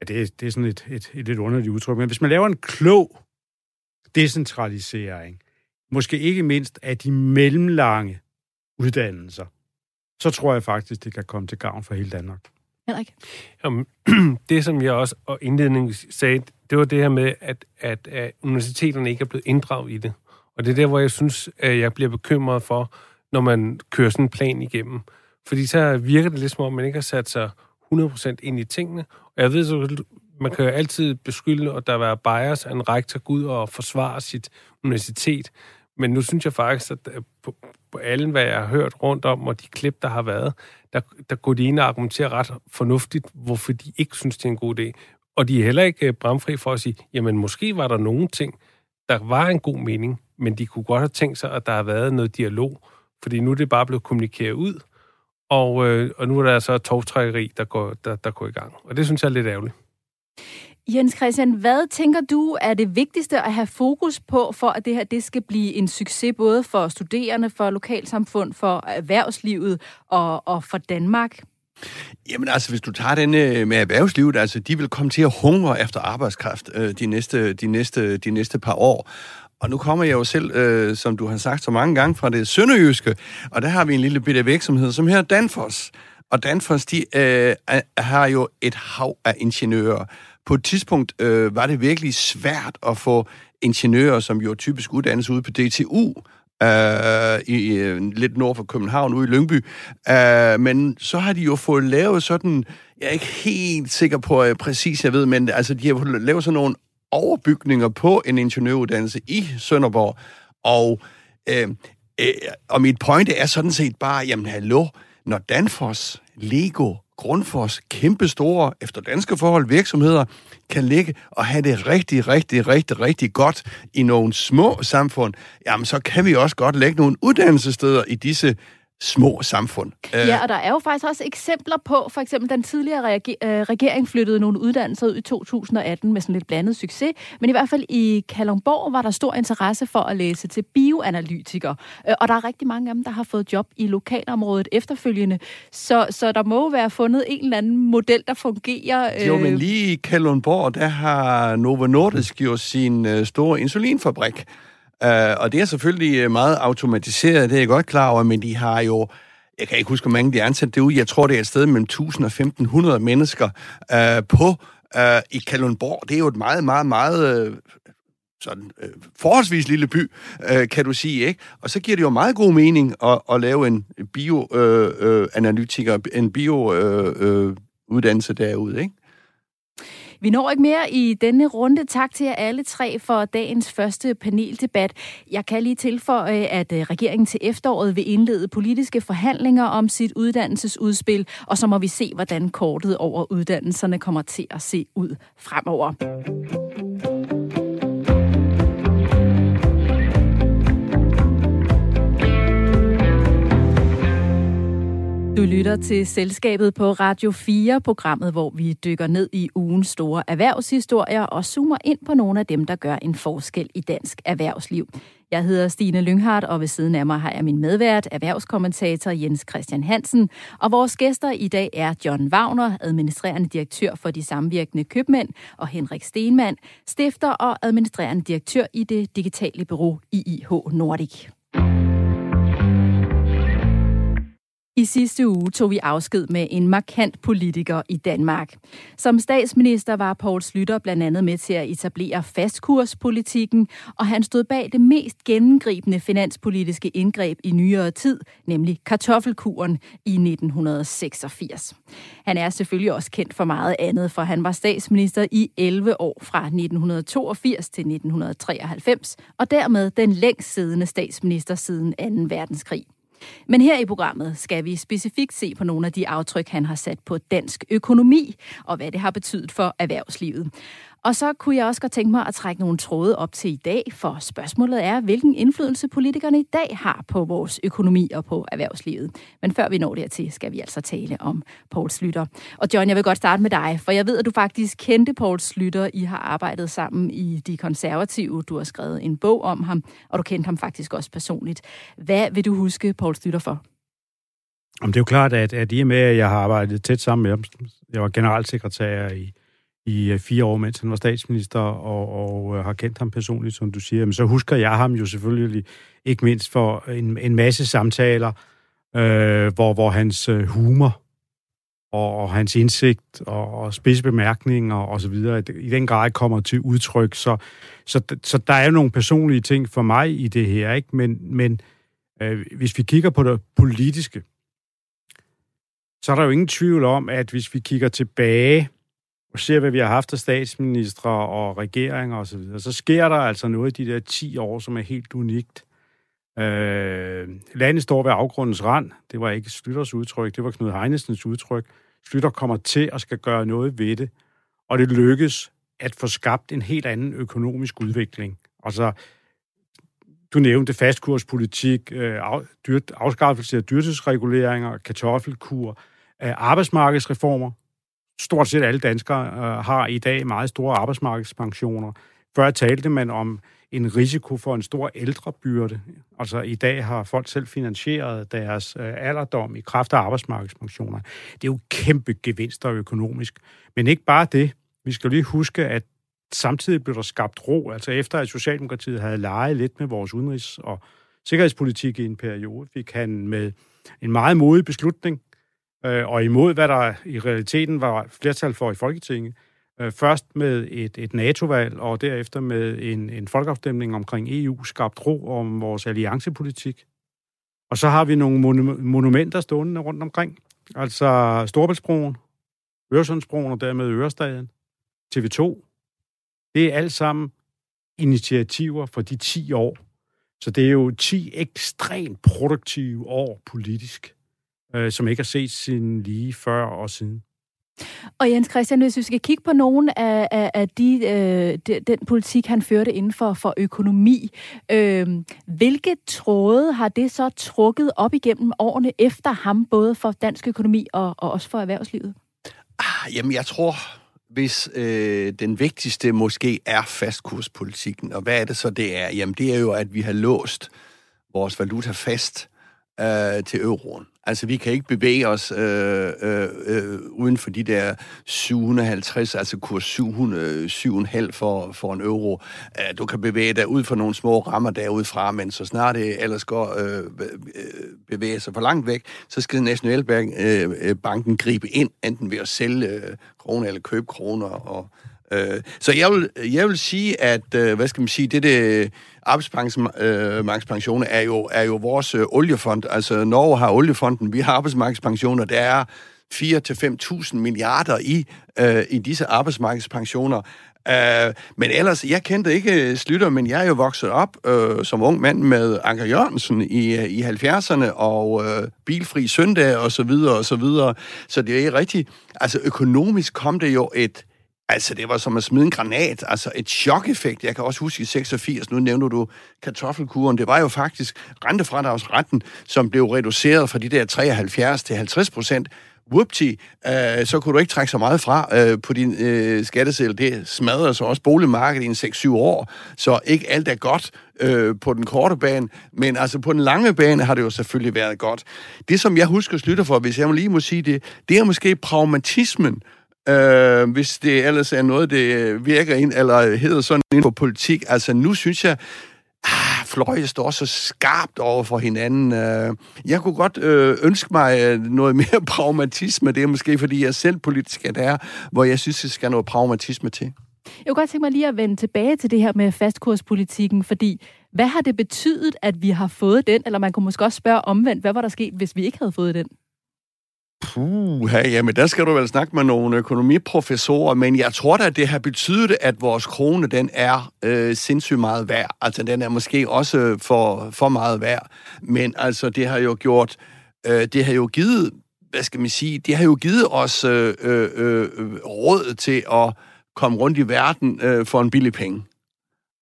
Speaker 3: at det, det er sådan et, et, et lidt underligt udtryk, men hvis man laver en klog decentralisering, måske ikke mindst af de mellemlange uddannelser, så tror jeg faktisk, det kan komme til gavn for hele Danmark.
Speaker 1: Henrik?
Speaker 4: Jamen, det, som jeg også og indledningsvis sagde, det var det her med, at, at, at universiteterne ikke er blevet inddraget i det. Og det er der, hvor jeg synes, at jeg bliver bekymret for, når man kører sådan en plan igennem. Fordi så virker det lidt som om, man ikke har sat sig 100% ind i tingene. Og jeg ved så, man kan jo altid beskylde, at der er bias, at en rektor går ud og forsvarer sit universitet. Men nu synes jeg faktisk, at på, på alle, hvad jeg har hørt rundt om, og de klip, der har været, der, der går de ind og argumenterer ret fornuftigt, hvorfor de ikke synes, det er en god idé. Og de er heller ikke øh, bramfri for at sige, jamen måske var der nogle ting, der var en god mening, men de kunne godt have tænkt sig, at der har været noget dialog, fordi nu er det bare blevet kommunikeret ud, og, øh, og nu er der så tovtrækkeri, der går, der, der går i gang. Og det synes jeg er lidt ærgerligt.
Speaker 1: Jens Christian, hvad tænker du er det vigtigste at have fokus på, for at det her det skal blive en succes, både for studerende, for lokalsamfund, for erhvervslivet og, og for Danmark?
Speaker 2: Jamen altså, hvis du tager den øh, med erhvervslivet, altså, de vil komme til at hungre efter arbejdskraft øh, de, næste, de, næste, de næste par år. Og nu kommer jeg jo selv, øh, som du har sagt så mange gange, fra det sønderjyske, og der har vi en lille bitte virksomhed, som her Danfoss. Og Danfoss, de øh, har jo et hav af ingeniører, på et tidspunkt øh, var det virkelig svært at få ingeniører, som jo typisk uddannes ude på DTU, øh, i, øh, lidt nord for København, ude i Lyngby. Øh, men så har de jo fået lavet sådan, jeg er ikke helt sikker på øh, præcis, jeg ved, men altså, de har fået lavet sådan nogle overbygninger på en ingeniøruddannelse i Sønderborg. Og, øh, øh, og mit pointe er sådan set bare, jamen hallo, når Danfoss, Lego, Grundfos kæmpe store, efter danske forhold, virksomheder kan ligge og have det rigtig, rigtig, rigtig, rigtig godt i nogle små samfund, jamen så kan vi også godt lægge nogle uddannelsessteder i disse små samfund.
Speaker 1: Ja, og der er jo faktisk også eksempler på, for eksempel den tidligere øh, regering flyttede nogle uddannelser ud i 2018 med sådan lidt blandet succes, men i hvert fald i Kalundborg var der stor interesse for at læse til bioanalytiker, øh, og der er rigtig mange af dem, der har fået job i lokalområdet efterfølgende, så, så der må være fundet en eller anden model, der fungerer.
Speaker 2: Jo, men øh, lige i Kalundborg, der har Novo Nordisk jo sin store insulinfabrik, Øh, og det er selvfølgelig øh, meget automatiseret, det er jeg godt klar over, men de har jo, jeg kan ikke huske, hvor mange de er ansat det ud, jeg tror, det er et sted mellem 1000 og 1500 mennesker øh, på øh, i Kalundborg. Det er jo et meget, meget, meget øh, sådan øh, forholdsvis lille by, øh, kan du sige, ikke? Og så giver det jo meget god mening at, at lave en bioanalytiker, øh, øh, en bio-uddannelse øh, øh derude, ikke?
Speaker 1: Vi når ikke mere i denne runde. Tak til jer alle tre for dagens første paneldebat. Jeg kan lige tilføje, at øh, regeringen til efteråret vil indlede politiske forhandlinger om sit uddannelsesudspil, og så må vi se, hvordan kortet over uddannelserne kommer til at se ud fremover. Lytter til Selskabet på Radio 4, programmet, hvor vi dykker ned i ugens store erhvervshistorier og zoomer ind på nogle af dem, der gør en forskel i dansk erhvervsliv. Jeg hedder Stine Lynghardt, og ved siden af mig har jeg min medvært, erhvervskommentator Jens Christian Hansen. Og vores gæster i dag er John Wagner, administrerende direktør for de samvirkende købmænd, og Henrik Stenmann, stifter og administrerende direktør i det digitale bureau IIH Nordic. I sidste uge tog vi afsked med en markant politiker i Danmark. Som statsminister var Poul Slytter blandt andet med til at etablere fastkurspolitikken, og han stod bag det mest gennemgribende finanspolitiske indgreb i nyere tid, nemlig kartoffelkuren i 1986. Han er selvfølgelig også kendt for meget andet, for han var statsminister i 11 år fra 1982 til 1993, og dermed den længst siddende statsminister siden 2. verdenskrig. Men her i programmet skal vi specifikt se på nogle af de aftryk, han har sat på dansk økonomi, og hvad det har betydet for erhvervslivet. Og så kunne jeg også godt tænke mig at trække nogle tråde op til i dag, for spørgsmålet er, hvilken indflydelse politikerne i dag har på vores økonomi og på erhvervslivet. Men før vi når dertil, skal vi altså tale om Poul Slytter. Og John, jeg vil godt starte med dig, for jeg ved, at du faktisk kendte Poul Slytter. I har arbejdet sammen i De Konservative. Du har skrevet en bog om ham, og du kendte ham faktisk også personligt. Hvad vil du huske Poul Slytter for?
Speaker 3: Om det er jo klart, at, at i og med, at jeg har arbejdet tæt sammen med ham, jeg var generalsekretær i i øh, fire år, mens han var statsminister, og, og øh, har kendt ham personligt, som du siger. Men så husker jeg ham jo selvfølgelig ikke mindst for en, en masse samtaler, øh, hvor, hvor hans øh, humor og, og hans indsigt og, og spidsbemærkninger og så videre i den grad kommer til udtryk. Så, så, så der er jo nogle personlige ting for mig i det her, ikke? Men, men øh, hvis vi kigger på det politiske, så er der jo ingen tvivl om, at hvis vi kigger tilbage og ser, hvad vi har haft af statsministre og regeringer osv., så, så sker der altså noget i de der 10 år, som er helt unikt. Øh, landet står ved afgrundens rand. Det var ikke Slytters udtryk, det var Knud Heinesens udtryk. Slytter kommer til og skal gøre noget ved det, og det lykkes at få skabt en helt anden økonomisk udvikling. Altså, du nævnte fastkurspolitik, øh, afskaffelse af dyrtidsreguleringer, kartoffelkur, øh, arbejdsmarkedsreformer, stort set alle danskere øh, har i dag meget store arbejdsmarkedspensioner. Før talte man om en risiko for en stor ældrebyrde. Altså i dag har folk selv finansieret deres øh, alderdom i kraft af arbejdsmarkedspensioner. Det er jo kæmpe gevinster økonomisk. Men ikke bare det. Vi skal lige huske, at samtidig blev der skabt ro. Altså efter at Socialdemokratiet havde leget lidt med vores udenrigs- og sikkerhedspolitik i en periode, fik han med en meget modig beslutning øh, og imod, hvad der i realiteten var flertal for i Folketinget. Øh, først med et, et NATO-valg, og derefter med en, en folkeafstemning omkring EU, skabt ro om vores alliancepolitik. Og så har vi nogle monu- monumenter stående rundt omkring. Altså Storbæltsbroen, Øresundsbroen og dermed Ørestaden, TV2. Det er alt sammen initiativer for de 10 år. Så det er jo 10 ekstremt produktive år politisk øh, som ikke har set sin lige før og siden.
Speaker 1: Og Jens Christian, hvis vi skal kigge på nogle af, af, af de, øh, de, den politik, han førte inden for, for økonomi, øh, hvilke tråde har det så trukket op igennem årene efter ham, både for dansk økonomi og, og også for erhvervslivet?
Speaker 2: Ah, jamen, jeg tror, hvis øh, den vigtigste måske er fastkurspolitikken, og hvad er det så, det er? Jamen, det er jo, at vi har låst vores valuta fast øh, til euroen. Altså, vi kan ikke bevæge os øh, øh, øh, uden for de der 750, altså kurs 700, 7,5 for, for en euro. Øh, du kan bevæge dig ud for nogle små rammer derudfra, men så snart det ellers går øh, øh bevæge sig for langt væk, så skal Nationalbanken øh, øh gribe ind, enten ved at sælge øh, kroner eller købe kroner. Og, øh, så jeg vil, jeg vil sige, at, øh, hvad skal man sige, det det arbejdsmarkedspensioner er jo, er jo vores øh, oliefond. Altså, Norge har oliefonden, vi har arbejdsmarkedspensioner. Der er 4-5.000 milliarder i, øh, i disse arbejdsmarkedspensioner. Uh, men ellers, jeg kendte ikke øh, Slytter, men jeg er jo vokset op uh, som ung mand med Anker Jørgensen i, i 70'erne, og uh, bilfri søndag, og så videre, og så videre. Så det er rigtigt. Altså, økonomisk kom det jo et Altså, det var som at smide en granat. Altså, et chok-effekt. Jeg kan også huske i 86, nu nævner du kartoffelkuren. Det var jo faktisk rentefradragsretten, som blev reduceret fra de der 73 til 50 procent. Whoopty, øh, så kunne du ikke trække så meget fra øh, på din øh, skatteseddel. Det smadrede så også boligmarkedet i 6-7 år, så ikke alt er godt øh, på den korte bane, men altså på den lange bane har det jo selvfølgelig været godt. Det, som jeg husker slutter for, hvis jeg lige må sige det, det er måske pragmatismen, øh, hvis det ellers er noget, det virker ind, eller hedder sådan ind på politik. Altså nu synes jeg, ah, fløje står så skarpt over for hinanden. Øh, jeg kunne godt øh, ønske mig øh, noget mere pragmatisme. Det er måske, fordi jeg selv politisk er der, hvor jeg synes, det skal noget pragmatisme til.
Speaker 1: Jeg kunne godt tænke mig lige at vende tilbage til det her med fastkurspolitikken, fordi hvad har det betydet, at vi har fået den? Eller man kunne måske også spørge omvendt, hvad var der sket, hvis vi ikke havde fået den?
Speaker 2: Puh, hey, jamen der skal du vel snakke med nogle økonomiprofessorer, men jeg tror da, det har betydet, at vores krone, den er øh, sindssygt meget værd. Altså, den er måske også øh, for, for meget værd. Men altså, det har jo gjort, øh, det har jo givet, hvad skal man sige, det har jo givet os øh, øh, øh, råd til at komme rundt i verden øh, for en billig penge.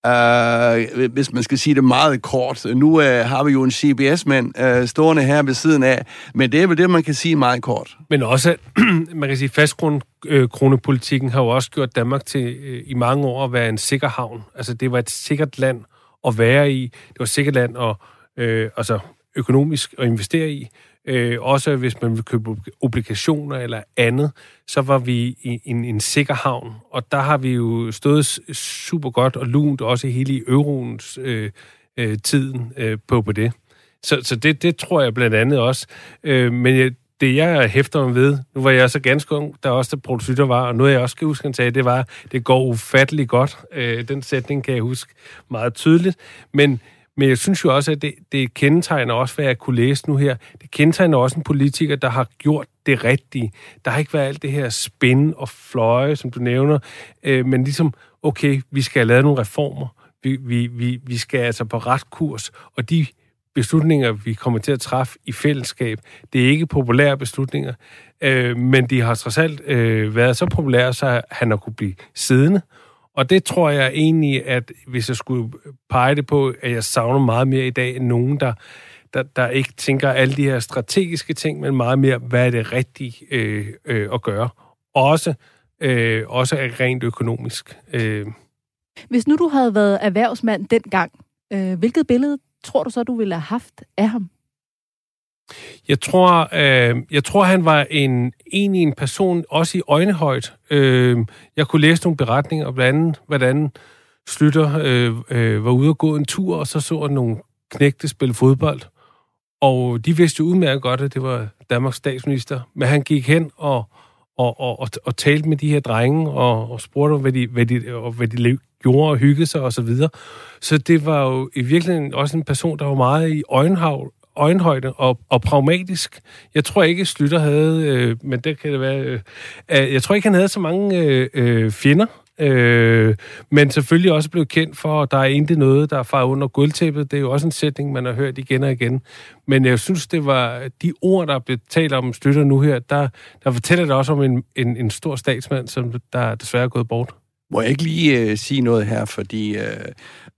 Speaker 2: Uh, hvis man skal sige det meget kort. Nu uh, har vi jo en CBS-mand uh, øh, stående her ved siden af, men det er vel det, man kan sige meget kort.
Speaker 4: Men også, man kan sige, fastkronepolitikken har jo også gjort Danmark til uh, i mange år at være en sikker havn. Altså, det var et sikkert land at være i. Det var et sikkert land at øh, altså, økonomisk at investere i. Øh, også hvis man vil købe obligationer eller andet, så var vi i en, en sikker havn. Og der har vi jo stået super godt og lunt, også hele i euroens øh, øh, tiden øh, på, på det. Så, så det, det tror jeg blandt andet også. Øh, men jeg, det jeg hæfter mig ved, nu var jeg så ganske ung, der også der producenter var, og noget jeg også kan huske, han sagde, det var, det går ufatteligt godt. Øh, den sætning kan jeg huske meget tydeligt. Men men jeg synes jo også, at det, det kendetegner også, hvad jeg kunne læse nu her. Det kendetegner også en politiker, der har gjort det rigtige. Der har ikke været alt det her spin og fløje, som du nævner, øh, men ligesom, okay, vi skal have lavet nogle reformer. Vi, vi, vi, vi skal altså på ret kurs, og de beslutninger, vi kommer til at træffe i fællesskab, det er ikke populære beslutninger, øh, men de har trods alt øh, været så populære, så han har kunne blive siddende, og det tror jeg egentlig, at hvis jeg skulle pege det på, at jeg savner meget mere i dag end nogen, der, der, der ikke tænker alle de her strategiske ting, men meget mere, hvad er det rigtige øh, øh, at gøre. Også, øh, også rent økonomisk. Øh.
Speaker 1: Hvis nu du havde været erhvervsmand dengang, øh, hvilket billede tror du så, du ville have haft af ham?
Speaker 4: Jeg tror, øh, jeg tror, han var en egentlig en person, også i øjnehøjt. Øh, jeg kunne læse nogle beretninger, blandt andet, hvordan Slytter øh, øh, var ude og gå en tur, og så så nogle knægte spille fodbold. Og de vidste jo udmærket godt, at det var Danmarks statsminister. Men han gik hen og, og, og, og, og talte med de her drenge, og, og spurgte, hvad de, hvad de, og hvad de gjorde og hyggede sig osv. Så, videre. så det var jo i virkeligheden også en person, der var meget i øjenhav, øjenhøjde og, og pragmatisk. Jeg tror ikke, Slytter havde, øh, men det kan det være, øh, øh, jeg tror ikke, han havde så mange øh, øh, fjender, øh, men selvfølgelig også blevet kendt for, at der er intet noget, der er far under gulvtæppet. Det er jo også en sætning, man har hørt igen og igen. Men jeg synes, det var de ord, der blev talt om Slytter nu her, der, der fortæller det også om en, en, en stor statsmand, som der desværre er gået bort.
Speaker 2: Må jeg ikke lige øh, sige noget her, fordi øh,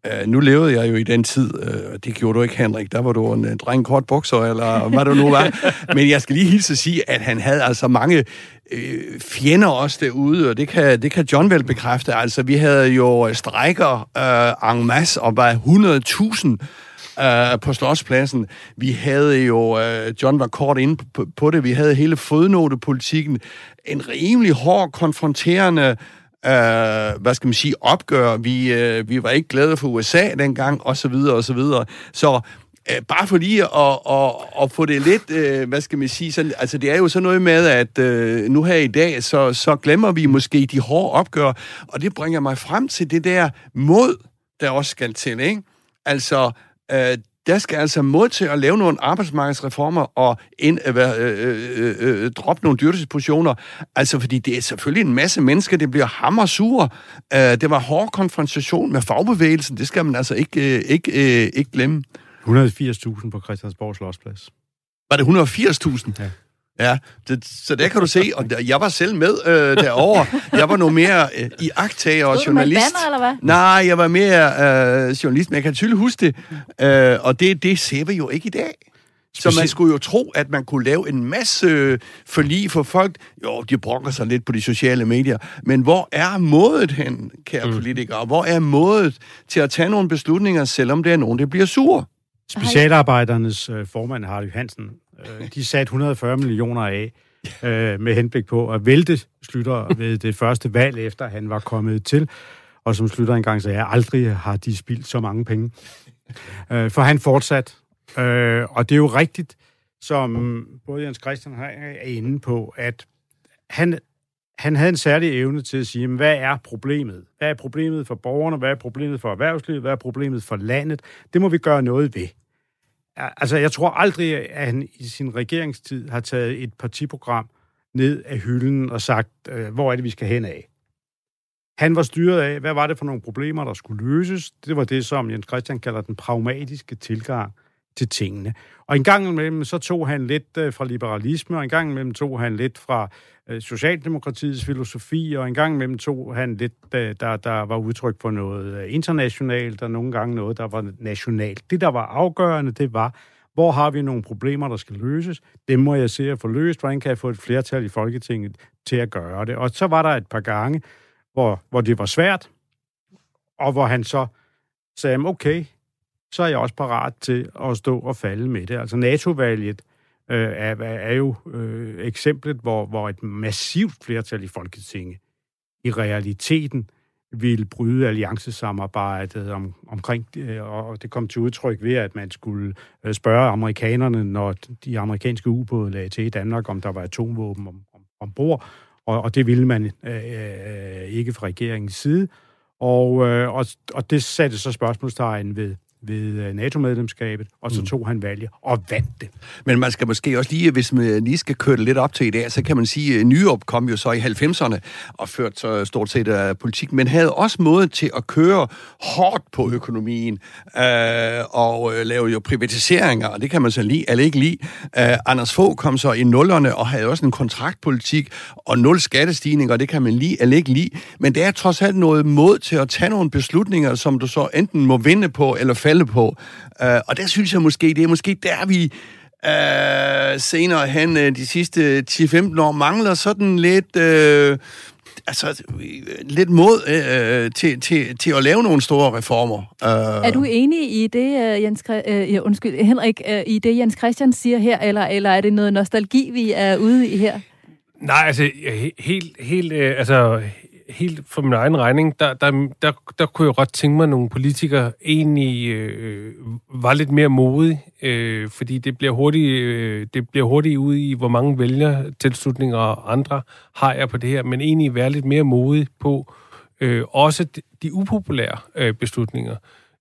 Speaker 2: øh, nu levede jeg jo i den tid, øh, det gjorde du ikke, Henrik, der var du en, øh, dreng kort bukser, eller hvad det nu var. Men jeg skal lige hilse at sige, at han havde altså mange øh, fjender også derude, og det kan, det kan John vel bekræfte. Altså, vi havde jo strækker øh, en masse, og bare 100.000 øh, på Slotspladsen. Vi havde jo, øh, John var kort inde på, på det, vi havde hele fodnotepolitikken, en rimelig hård, konfronterende øh, hvad skal man sige, opgør. Vi, øh, vi var ikke glade for USA dengang, og så videre, og så videre. Så øh, bare for lige at, at, at få det lidt, øh, hvad skal man sige, sådan, altså det er jo sådan noget med, at øh, nu her i dag, så, så glemmer vi måske de hårde opgør, og det bringer mig frem til det der mod, der også skal til, ikke? Altså, øh, der skal altså mod til at lave nogle arbejdsmarkedsreformer og ind, øh, øh, øh, øh, droppe nogle dyrtidspositioner. Altså, fordi det er selvfølgelig en masse mennesker, det bliver hammersure. Uh, det var hård konfrontation med fagbevægelsen, det skal man altså ikke, øh, ikke, øh, ikke glemme.
Speaker 3: 180.000 på Christiansborg Slottsplads.
Speaker 2: Var det 180.000?
Speaker 3: Ja.
Speaker 2: Ja, det, så der kan du se, og der, jeg var selv med øh, derovre. Jeg var noget mere øh, i agtager og journalist.
Speaker 1: banner, eller hvad?
Speaker 2: Nej, jeg var mere øh, journalist, men jeg kan tydeligt huske det. Øh, og det, det ser vi jo ikke i dag. Så man skulle jo tro, at man kunne lave en masse øh, forlig for folk. Jo, de brokker sig lidt på de sociale medier. Men hvor er mådet hen, kære mm. politikere? Hvor er mådet til at tage nogle beslutninger, selvom det er nogen, der bliver sur?
Speaker 3: Specialarbejdernes øh, formand, Hardy Hansen, Øh, de satte 140 millioner af øh, med henblik på at vælte Slytter ved det første valg, efter han var kommet til. Og som Slytter engang sagde, aldrig har de spildt så mange penge. Øh, for han fortsat. Øh, og det er jo rigtigt, som både Jens Christian her er inde på, at han, han havde en særlig evne til at sige, men hvad er problemet? Hvad er problemet for borgerne? Hvad er problemet for erhvervslivet? Hvad er problemet for landet? Det må vi gøre noget ved. Altså, jeg tror aldrig, at han i sin regeringstid har taget et partiprogram ned af hylden og sagt, øh, hvor er det, vi skal hen af. Han var styret af, hvad var det for nogle problemer, der skulle løses. Det var det, som Jens Christian kalder den pragmatiske tilgang til tingene. Og en gang imellem, så tog han lidt øh, fra liberalisme, og en gang imellem tog han lidt fra øh, Socialdemokratiets filosofi, og en gang imellem tog han lidt, øh, der, der var udtryk for noget øh, internationalt, og nogle gange noget, der var nationalt. Det, der var afgørende, det var, hvor har vi nogle problemer, der skal løses? Dem må jeg se at få løst. Hvordan kan jeg få et flertal i Folketinget til at gøre det? Og så var der et par gange, hvor, hvor det var svært, og hvor han så sagde, okay, så er jeg også parat til at stå og falde med det. Altså NATO-valget øh, er, er jo øh, eksemplet, hvor, hvor et massivt flertal i Folketinget i realiteten ville bryde alliancesamarbejdet om, omkring, øh, og det kom til udtryk ved, at man skulle øh, spørge amerikanerne, når de amerikanske ubåde lagde til i Danmark, om der var atomvåben om, om, ombord, og, og det ville man øh, øh, ikke fra regeringens side. Og, øh, og, og det satte så spørgsmålstegn ved, ved øh, NATO-medlemskabet, og så tog han valget og vandt det.
Speaker 2: Men man skal måske også lige, hvis man lige skal køre det lidt op til i dag, så kan man sige, at Nyrup kom jo så i 90'erne og førte så stort set af politik, men havde også måde til at køre hårdt på økonomien øh, og øh, lave jo privatiseringer, og det kan man så lide eller ikke lide. Øh, Anders Fogh kom så i nullerne og havde også en kontraktpolitik og nul skattestigninger, og det kan man lide eller ikke lide. Men det er trods alt noget mod til at tage nogle beslutninger, som du så enten må vinde på eller falde på. Øh, og der synes jeg måske, det er måske der, vi øh, senere hen øh, de sidste 10-15 år mangler sådan lidt... Øh, altså, øh, lidt mod øh, til, til, til at lave nogle store reformer. Øh,
Speaker 1: Er du enig i det, øh, Jens, øh, ja, undskyld, Henrik, øh, i det Jens Christian siger her, eller, eller er det noget nostalgi, vi er ude i her?
Speaker 4: Nej, altså he- helt, helt, øh, altså, helt for min egen regning, der, der, der, der kunne jeg godt tænke mig, at nogle politikere egentlig øh, var lidt mere modige, øh, fordi det bliver hurtigt, øh, det bliver hurtigt ud i, hvor mange vælger tilslutninger og andre har jeg på det her, men egentlig være lidt mere modig på øh, også de, de upopulære øh, beslutninger.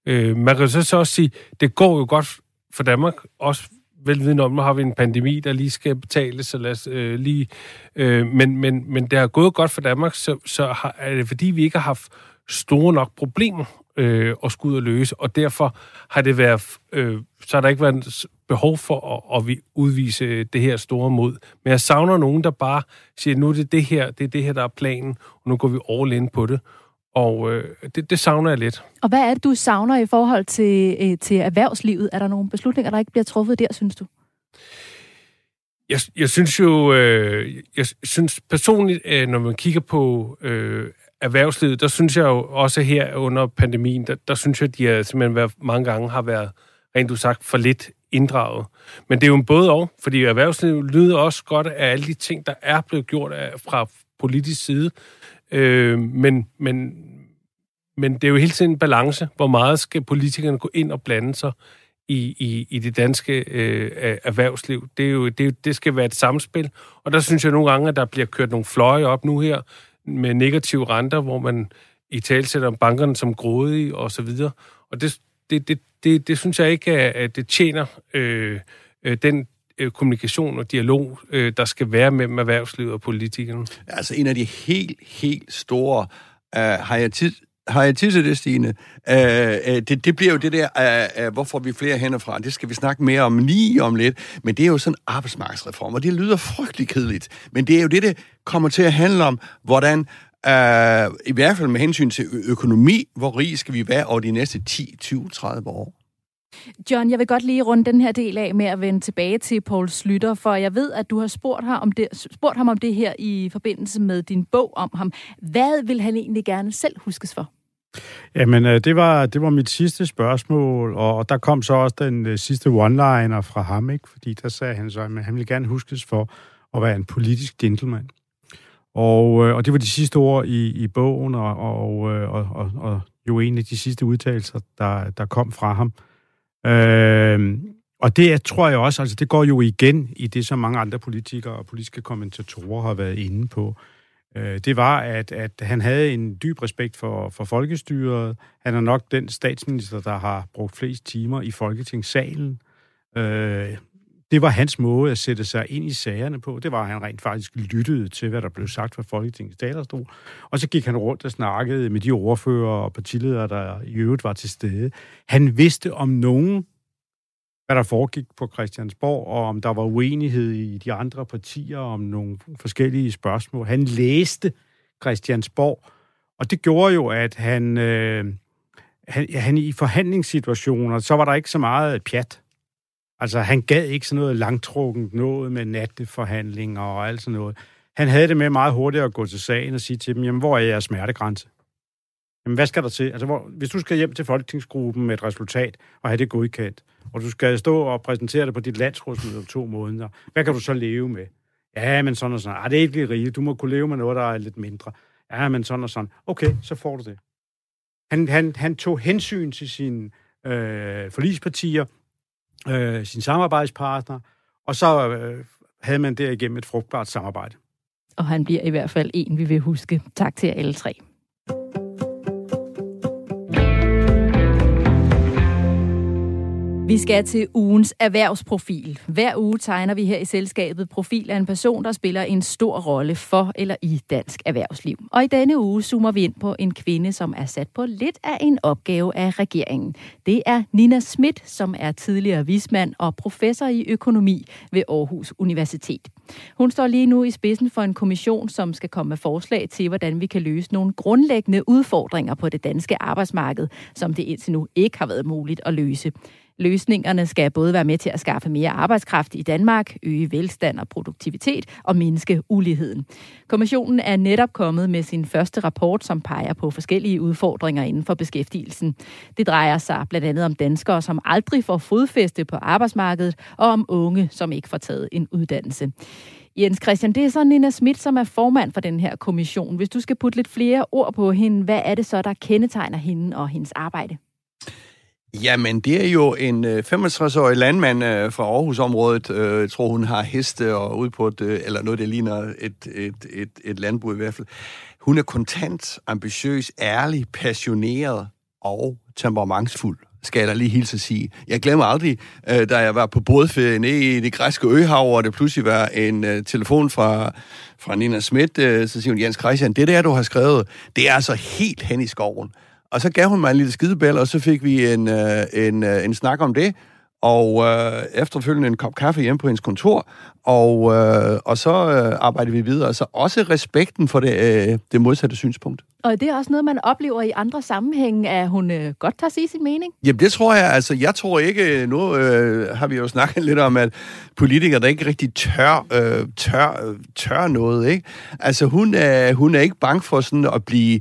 Speaker 4: Øh, man kan så, så også sige, det går jo godt for Danmark, også velviden om, nu har vi en pandemi, der lige skal betales, så lad os øh, lige... Øh, men, men, men det har gået godt for Danmark, så, så har, er det fordi, vi ikke har haft store nok problemer øh, at skulle ud og løse, og derfor har det været, øh, så har der ikke været behov for at, at vi udvise det her store mod. Men jeg savner nogen, der bare siger, nu er det det her, det er det her, der er planen, og nu går vi all in på det. Og øh, det, det savner jeg lidt.
Speaker 1: Og hvad er det, du savner i forhold til, øh, til erhvervslivet? Er der nogle beslutninger, der ikke bliver truffet der, synes du?
Speaker 4: Jeg, jeg synes jo, øh, jeg synes personligt, øh, når man kigger på øh, erhvervslivet, der synes jeg jo også her under pandemien, der, der synes jeg, at de har simpelthen været, mange gange har været, rent du sagt, for lidt inddraget. Men det er jo en både og, fordi erhvervslivet lyder også godt af alle de ting, der er blevet gjort af, fra politisk side. Øh, men, men, men det er jo hele tiden en balance. Hvor meget skal politikerne gå ind og blande sig i, i, i det danske øh, erhvervsliv? Det, er jo, det, det skal være et samspil. Og der synes jeg nogle gange, at der bliver kørt nogle fløje op nu her med negative renter, hvor man i tale sætter bankerne som grådige og så videre. Og det, det, det, det, det synes jeg ikke, at det tjener øh, øh den øh, kommunikation og dialog, øh, der skal være mellem erhvervslivet og politikerne.
Speaker 2: Altså en af de helt, helt store, øh, har jeg tid har jeg tisset til det, Stine? Øh, øh, det, det bliver jo det der, øh, øh hvorfor får vi flere hænder fra? Det skal vi snakke mere om lige om lidt. Men det er jo sådan en arbejdsmarkedsreform, og det lyder frygtelig kedeligt. Men det er jo det, det kommer til at handle om, hvordan øh, i hvert fald med hensyn til økonomi, hvor rig skal vi være over de næste 10, 20, 30 år.
Speaker 1: John, jeg vil godt lige runde den her del af med at vende tilbage til Paul Slytter, for jeg ved, at du har spurgt, her om det, spurgt ham om det her i forbindelse med din bog om ham. Hvad vil han egentlig gerne selv huskes for?
Speaker 3: Jamen, øh, det var, det var mit sidste spørgsmål, og der kom så også den øh, sidste one-liner fra ham, ikke? fordi der sagde han så, at han ville gerne huskes for at være en politisk gentleman. Og, øh, og det var de sidste ord i, i bogen, og, og, og, og, og jo en af de sidste udtalelser, der, der kom fra ham. Øh, og det tror jeg også, altså det går jo igen i det, som mange andre politikere og politiske kommentatorer har været inde på. Øh, Øh, det var, at, at han havde en dyb respekt for, for folkestyret. Han er nok den statsminister, der har brugt flest timer i Folketingssalen. Øh, det var hans måde at sætte sig ind i sagerne på. Det var, at han rent faktisk lyttede til, hvad der blev sagt fra Folketingets talerstol. Og så gik han rundt og snakkede med de ordfører og partiledere, der i øvrigt var til stede. Han vidste om nogen, hvad der foregik på Christiansborg, og om der var uenighed i de andre partier om nogle forskellige spørgsmål. Han læste Christiansborg, og det gjorde jo, at han, øh, han, han i forhandlingssituationer, så var der ikke så meget pjat. Altså, han gad ikke sådan noget langtrukket noget med natteforhandlinger og alt sådan noget. Han havde det med meget hurtigt at gå til sagen og sige til dem, jamen, hvor er jeres smertegrænse? Jamen, hvad skal der til? Altså, hvor, hvis du skal hjem til folketingsgruppen med et resultat og have det godkendt, og du skal stå og præsentere det på dit landsrådsmøde om to måneder, hvad kan du så leve med? Ja, men sådan og sådan. Ah, det er ikke lige rigtigt. Du må kunne leve med noget, der er lidt mindre. Ja, men sådan og sådan. Okay, så får du det. Han, han, han tog hensyn til sine øh, forlispartier, øh, sin samarbejdspartner, og så øh, havde man derigennem et frugtbart samarbejde.
Speaker 1: Og han bliver i hvert fald en, vi vil huske. Tak til alle tre. Vi skal til ugens erhvervsprofil. Hver uge tegner vi her i selskabet profil af en person, der spiller en stor rolle for eller i dansk erhvervsliv. Og i denne uge zoomer vi ind på en kvinde, som er sat på lidt af en opgave af regeringen. Det er Nina Schmidt, som er tidligere vismand og professor i økonomi ved Aarhus Universitet. Hun står lige nu i spidsen for en kommission, som skal komme med forslag til, hvordan vi kan løse nogle grundlæggende udfordringer på det danske arbejdsmarked, som det indtil nu ikke har været muligt at løse. Løsningerne skal både være med til at skaffe mere arbejdskraft i Danmark, øge velstand og produktivitet og mindske uligheden. Kommissionen er netop kommet med sin første rapport, som peger på forskellige udfordringer inden for beskæftigelsen. Det drejer sig blandt andet om danskere, som aldrig får fodfæste på arbejdsmarkedet, og om unge, som ikke får taget en uddannelse. Jens Christian, det er så Nina Schmidt, som er formand for den her kommission. Hvis du skal putte lidt flere ord på hende, hvad er det så, der kendetegner hende og hendes arbejde?
Speaker 2: Jamen, det er jo en øh, 65-årig landmand øh, fra Aarhusområdet. Øh, jeg tror, hun har heste og ud på et, øh, eller noget, der ligner et, et, et, et landbrug i hvert fald. Hun er kontant, ambitiøs, ærlig, passioneret og temperamentsfuld skal jeg da lige hilse at sige. Jeg glemmer aldrig, øh, da jeg var på bådferie nede i det græske øhav, og det pludselig var en øh, telefon fra, fra Nina Schmidt, øh, så siger hun, Jens Christian, det der, du har skrevet, det er altså helt hen i skoven. Og så gav hun mig en lille skidebæl, og så fik vi en, øh, en, øh, en snak om det, og øh, efterfølgende en kop kaffe hjem på hendes kontor, og, øh, og så øh, arbejder vi videre. Så også respekten for det, øh, det modsatte synspunkt.
Speaker 1: Og det er også noget, man oplever i andre sammenhænge, at hun øh, godt tager sige sin mening?
Speaker 2: Jamen det tror jeg. Altså, jeg tror ikke, nu øh, har vi jo snakket lidt om, at politikere, der ikke rigtig tør, øh, tør, tør noget, ikke? Altså hun er, hun er ikke bange for sådan at blive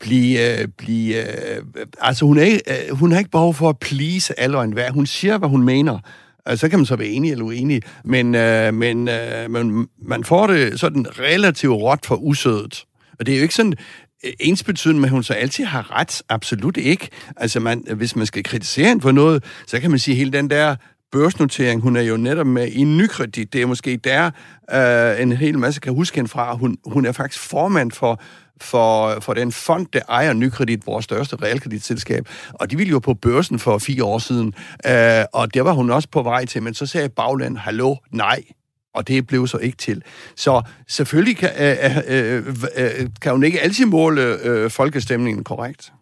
Speaker 2: blive, øh, blive øh, altså hun, er ikke, øh, hun har ikke behov for at please alle og enhver. Hun siger, hvad hun mener. Øh, så kan man så være enig eller uenig, men, øh, men, øh, men man får det sådan relativt råt for usødet. Og det er jo ikke sådan øh, ensbetydende med, at hun så altid har ret. Absolut ikke. Altså, man, hvis man skal kritisere hende for noget, så kan man sige, hele den der børsnotering, hun er jo netop med i nykredit. Det er måske der, øh, en hel masse kan huske hende fra. Hun, hun er faktisk formand for for, for den fond, der ejer Nykredit, vores største realkreditselskab. Og de ville jo på børsen for fire år siden, øh, og der var hun også på vej til, men så sagde bagland, hallo, nej, og det blev så ikke til. Så selvfølgelig kan, øh, øh, øh, øh, kan hun ikke altid måle øh, folkestemningen korrekt.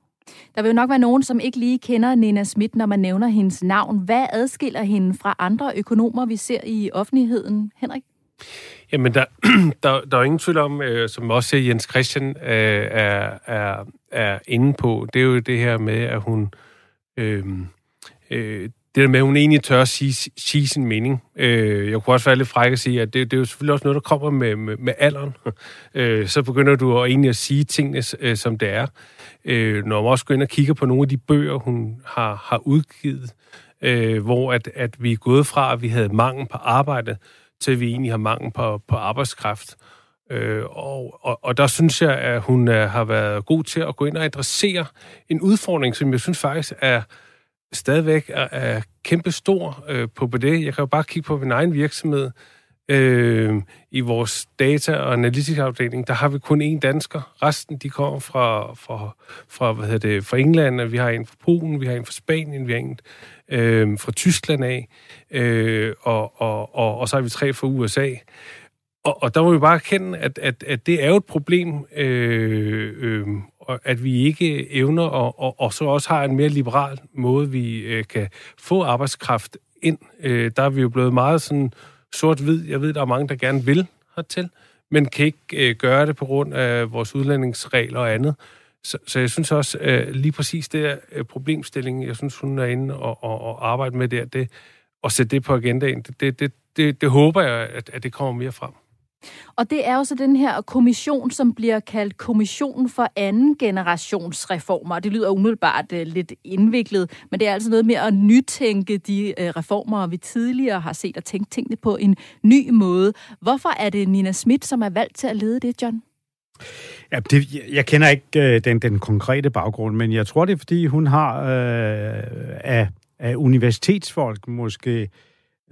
Speaker 1: Der vil jo nok være nogen, som ikke lige kender Nina Schmidt, når man nævner hendes navn. Hvad adskiller hende fra andre økonomer, vi ser i offentligheden, Henrik?
Speaker 4: Jamen, der, der, der er ingen tvivl om, øh, som også Jens Christian øh, er, er, er inde på, det er jo det her med, at hun... Øh, øh, det der med, at hun egentlig tør at sige, sige sin mening. Øh, jeg kunne også være lidt fræk at sige, at det, det er jo selvfølgelig også noget, der kommer med, med, med alderen. øh, så begynder du at egentlig at sige tingene, øh, som det er. Øh, når man også går ind og kigger på nogle af de bøger, hun har, har udgivet, øh, hvor at, at vi er gået fra, at vi havde mangel på arbejde, til at vi egentlig har mangel på, på arbejdskraft. Øh, og, og, og der synes jeg, at hun er, har været god til at gå ind og adressere en udfordring, som jeg synes faktisk er stadigvæk er, er kæmpe stor øh, på det. Jeg kan jo bare kigge på min egen virksomhed. Øh, I vores data- og analytikafdeling, der har vi kun én dansker. Resten, de kommer fra, fra, fra, hvad hedder det, fra England, vi har en fra Polen, vi har en fra Spanien, vi har en øh, fra Tyskland af, øh, og, og, og, og så har vi tre fra USA. Og, og der må vi bare erkende, at, at, at det er jo et problem, øh, øh, at vi ikke evner, og, og, og så også har en mere liberal måde, vi øh, kan få arbejdskraft ind. Øh, der er vi jo blevet meget sådan sort-hvid. Jeg ved, der er mange, der gerne vil hertil, men kan ikke øh, gøre det på grund af vores udlændingsregler og andet. Så, så jeg synes også, øh, lige præcis det er øh, jeg synes, hun er inde og, og, og arbejde med der, det, og sætte det på agendaen, det, det, det, det, det håber jeg, at, at det kommer mere frem.
Speaker 1: Og det er jo så den her kommission, som bliver kaldt Kommissionen for anden generations reformer. Det lyder umiddelbart uh, lidt indviklet, men det er altså noget med at nytænke de uh, reformer, vi tidligere har set og tænkt tingene på en ny måde. Hvorfor er det Nina Schmidt, som er valgt til at lede det, John?
Speaker 3: Ja, det, jeg kender ikke øh, den, den konkrete baggrund, men jeg tror, det er, fordi hun har øh, af, af universitetsfolk måske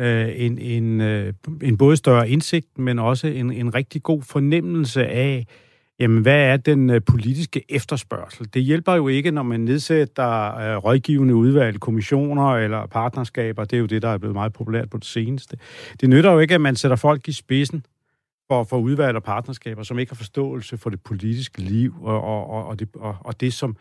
Speaker 3: øh, en, en, øh, en både større indsigt, men også en, en rigtig god fornemmelse af, jamen, hvad er den øh, politiske efterspørgsel? Det hjælper jo ikke, når man nedsætter øh, rådgivende udvalg, kommissioner eller partnerskaber. Det er jo det, der er blevet meget populært på det seneste. Det nytter jo ikke, at man sætter folk i spidsen for, for udvalg og partnerskaber, som ikke har forståelse for det politiske liv og, og, og, og, det, og, og det, som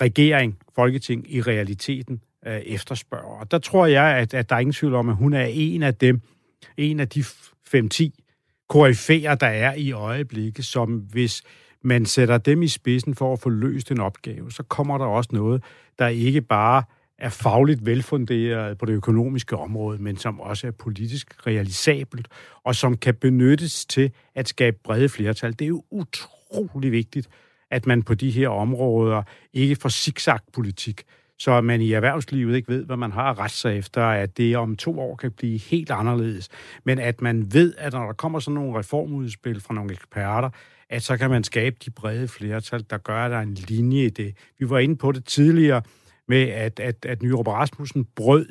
Speaker 3: regering, folketing i realiteten øh, efterspørger. Og der tror jeg, at, at der er ingen tvivl om, at hun er en af dem, en af de 5-10 koryfærer, der er i øjeblikket, som hvis man sætter dem i spidsen for at få løst en opgave, så kommer der også noget, der ikke bare er fagligt velfunderet på det økonomiske område, men som også er politisk realisabelt, og som kan benyttes til at skabe brede flertal. Det er jo utrolig vigtigt, at man på de her områder ikke får zigzag-politik, så man i erhvervslivet ikke ved, hvad man har at rette sig efter, at det om to år kan blive helt anderledes. Men at man ved, at når der kommer sådan nogle reformudspil fra nogle eksperter, at så kan man skabe de brede flertal, der gør, at der er en linje i det. Vi var inde på det tidligere med, at, at, at Nyrup Rasmussen brød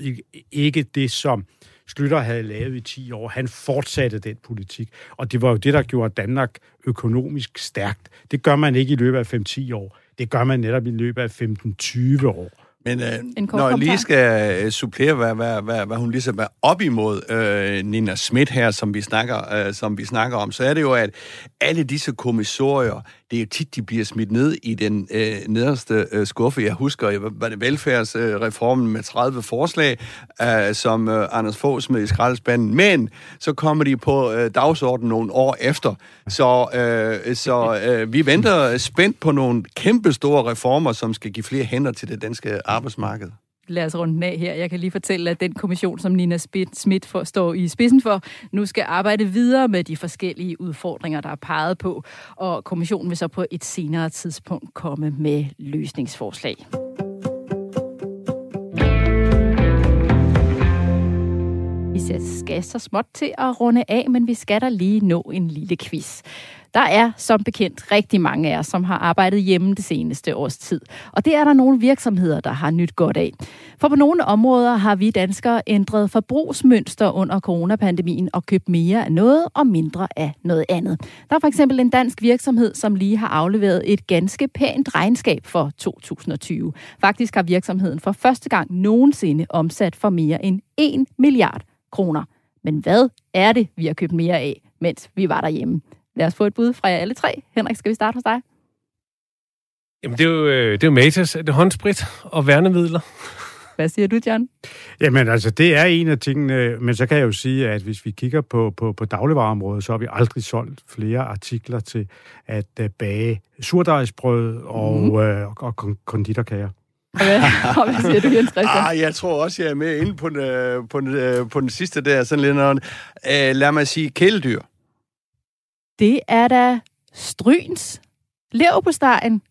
Speaker 3: ikke det, som Slytter havde lavet i 10 år. Han fortsatte den politik, og det var jo det, der gjorde Danmark økonomisk stærkt. Det gør man ikke i løbet af 5-10 år. Det gør man netop i løbet af 15-20 år.
Speaker 2: Men øh, når jeg lige skal øh, supplere, hvad, hvad, hvad, hvad hun ligesom er op imod øh, Nina Schmidt her, som vi, snakker, øh, som vi snakker om, så er det jo, at alle disse kommissorier, det er jo tit, de bliver smidt ned i den øh, nederste øh, skuffe. Jeg husker, var det velfærdsreformen med 30 forslag, øh, som øh, Anders Fogh smed i skraldespanden, men så kommer de på øh, dagsordenen nogle år efter. Så, øh, så øh, vi venter spændt på nogle kæmpe store reformer, som skal give flere hænder til det danske arbejdsmarked
Speaker 1: lad os runde den af her. Jeg kan lige fortælle, at den kommission, som Nina Schmidt for, står i spidsen for, nu skal arbejde videre med de forskellige udfordringer, der er peget på, og kommissionen vil så på et senere tidspunkt komme med løsningsforslag. Vi skal så småt til at runde af, men vi skal da lige nå en lille quiz. Der er som bekendt rigtig mange af os, som har arbejdet hjemme det seneste års tid. Og det er der nogle virksomheder, der har nyt godt af. For på nogle områder har vi danskere ændret forbrugsmønster under coronapandemien og købt mere af noget og mindre af noget andet. Der er for eksempel en dansk virksomhed, som lige har afleveret et ganske pænt regnskab for 2020. Faktisk har virksomheden for første gang nogensinde omsat for mere end 1 milliard kroner. Men hvad er det, vi har købt mere af, mens vi var derhjemme? Lad os få et bud fra jer alle tre. Henrik, skal vi starte hos dig?
Speaker 4: Jamen, det er jo, øh, det er jo Matas, det er håndsprit og værnemidler.
Speaker 1: Hvad siger du, John?
Speaker 3: Jamen altså, det er en af tingene, men så kan jeg jo sige, at hvis vi kigger på, på, på dagligvarerområdet, så har vi aldrig solgt flere artikler til at uh, bage surdejsbrød og, mm. og, og konditorkager.
Speaker 1: Og hvad, og hvad siger du, Jens Christian?
Speaker 2: Ah, jeg tror også, jeg er med inde på den, på den, på den sidste der. Sådan lidt, uh, lad mig sige kæledyr.
Speaker 1: Det er da Stryns leverpostejen.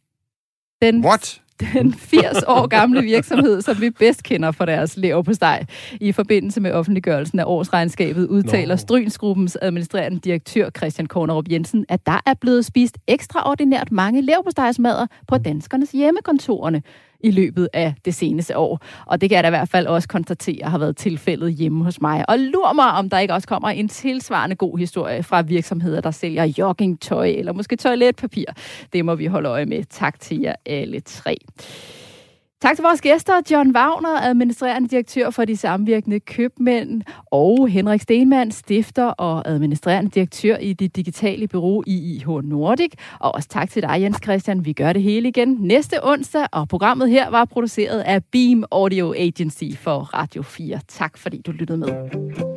Speaker 1: Den
Speaker 2: What?
Speaker 1: den 80 år gamle virksomhed, som vi bedst kender for deres leverpostej. I forbindelse med offentliggørelsen af årsregnskabet udtaler no. Strynsgruppens administrerende direktør Christian Kornerup Jensen, at der er blevet spist ekstraordinært mange leverpostejsmadder på danskernes hjemmekontorerne i løbet af det seneste år. Og det kan jeg da i hvert fald også konstatere har været tilfældet hjemme hos mig. Og lur mig, om der ikke også kommer en tilsvarende god historie fra virksomheder, der sælger joggingtøj eller måske toiletpapir. Det må vi holde øje med. Tak til jer alle tre. Tak til vores gæster, John Wagner, administrerende direktør for de samvirkende købmænd, og Henrik Stenmann, stifter og administrerende direktør i det digitale bureau IIH Nordic. Og også tak til dig, Jens Christian. Vi gør det hele igen næste onsdag, og programmet her var produceret af Beam Audio Agency for Radio 4. Tak fordi du lyttede med.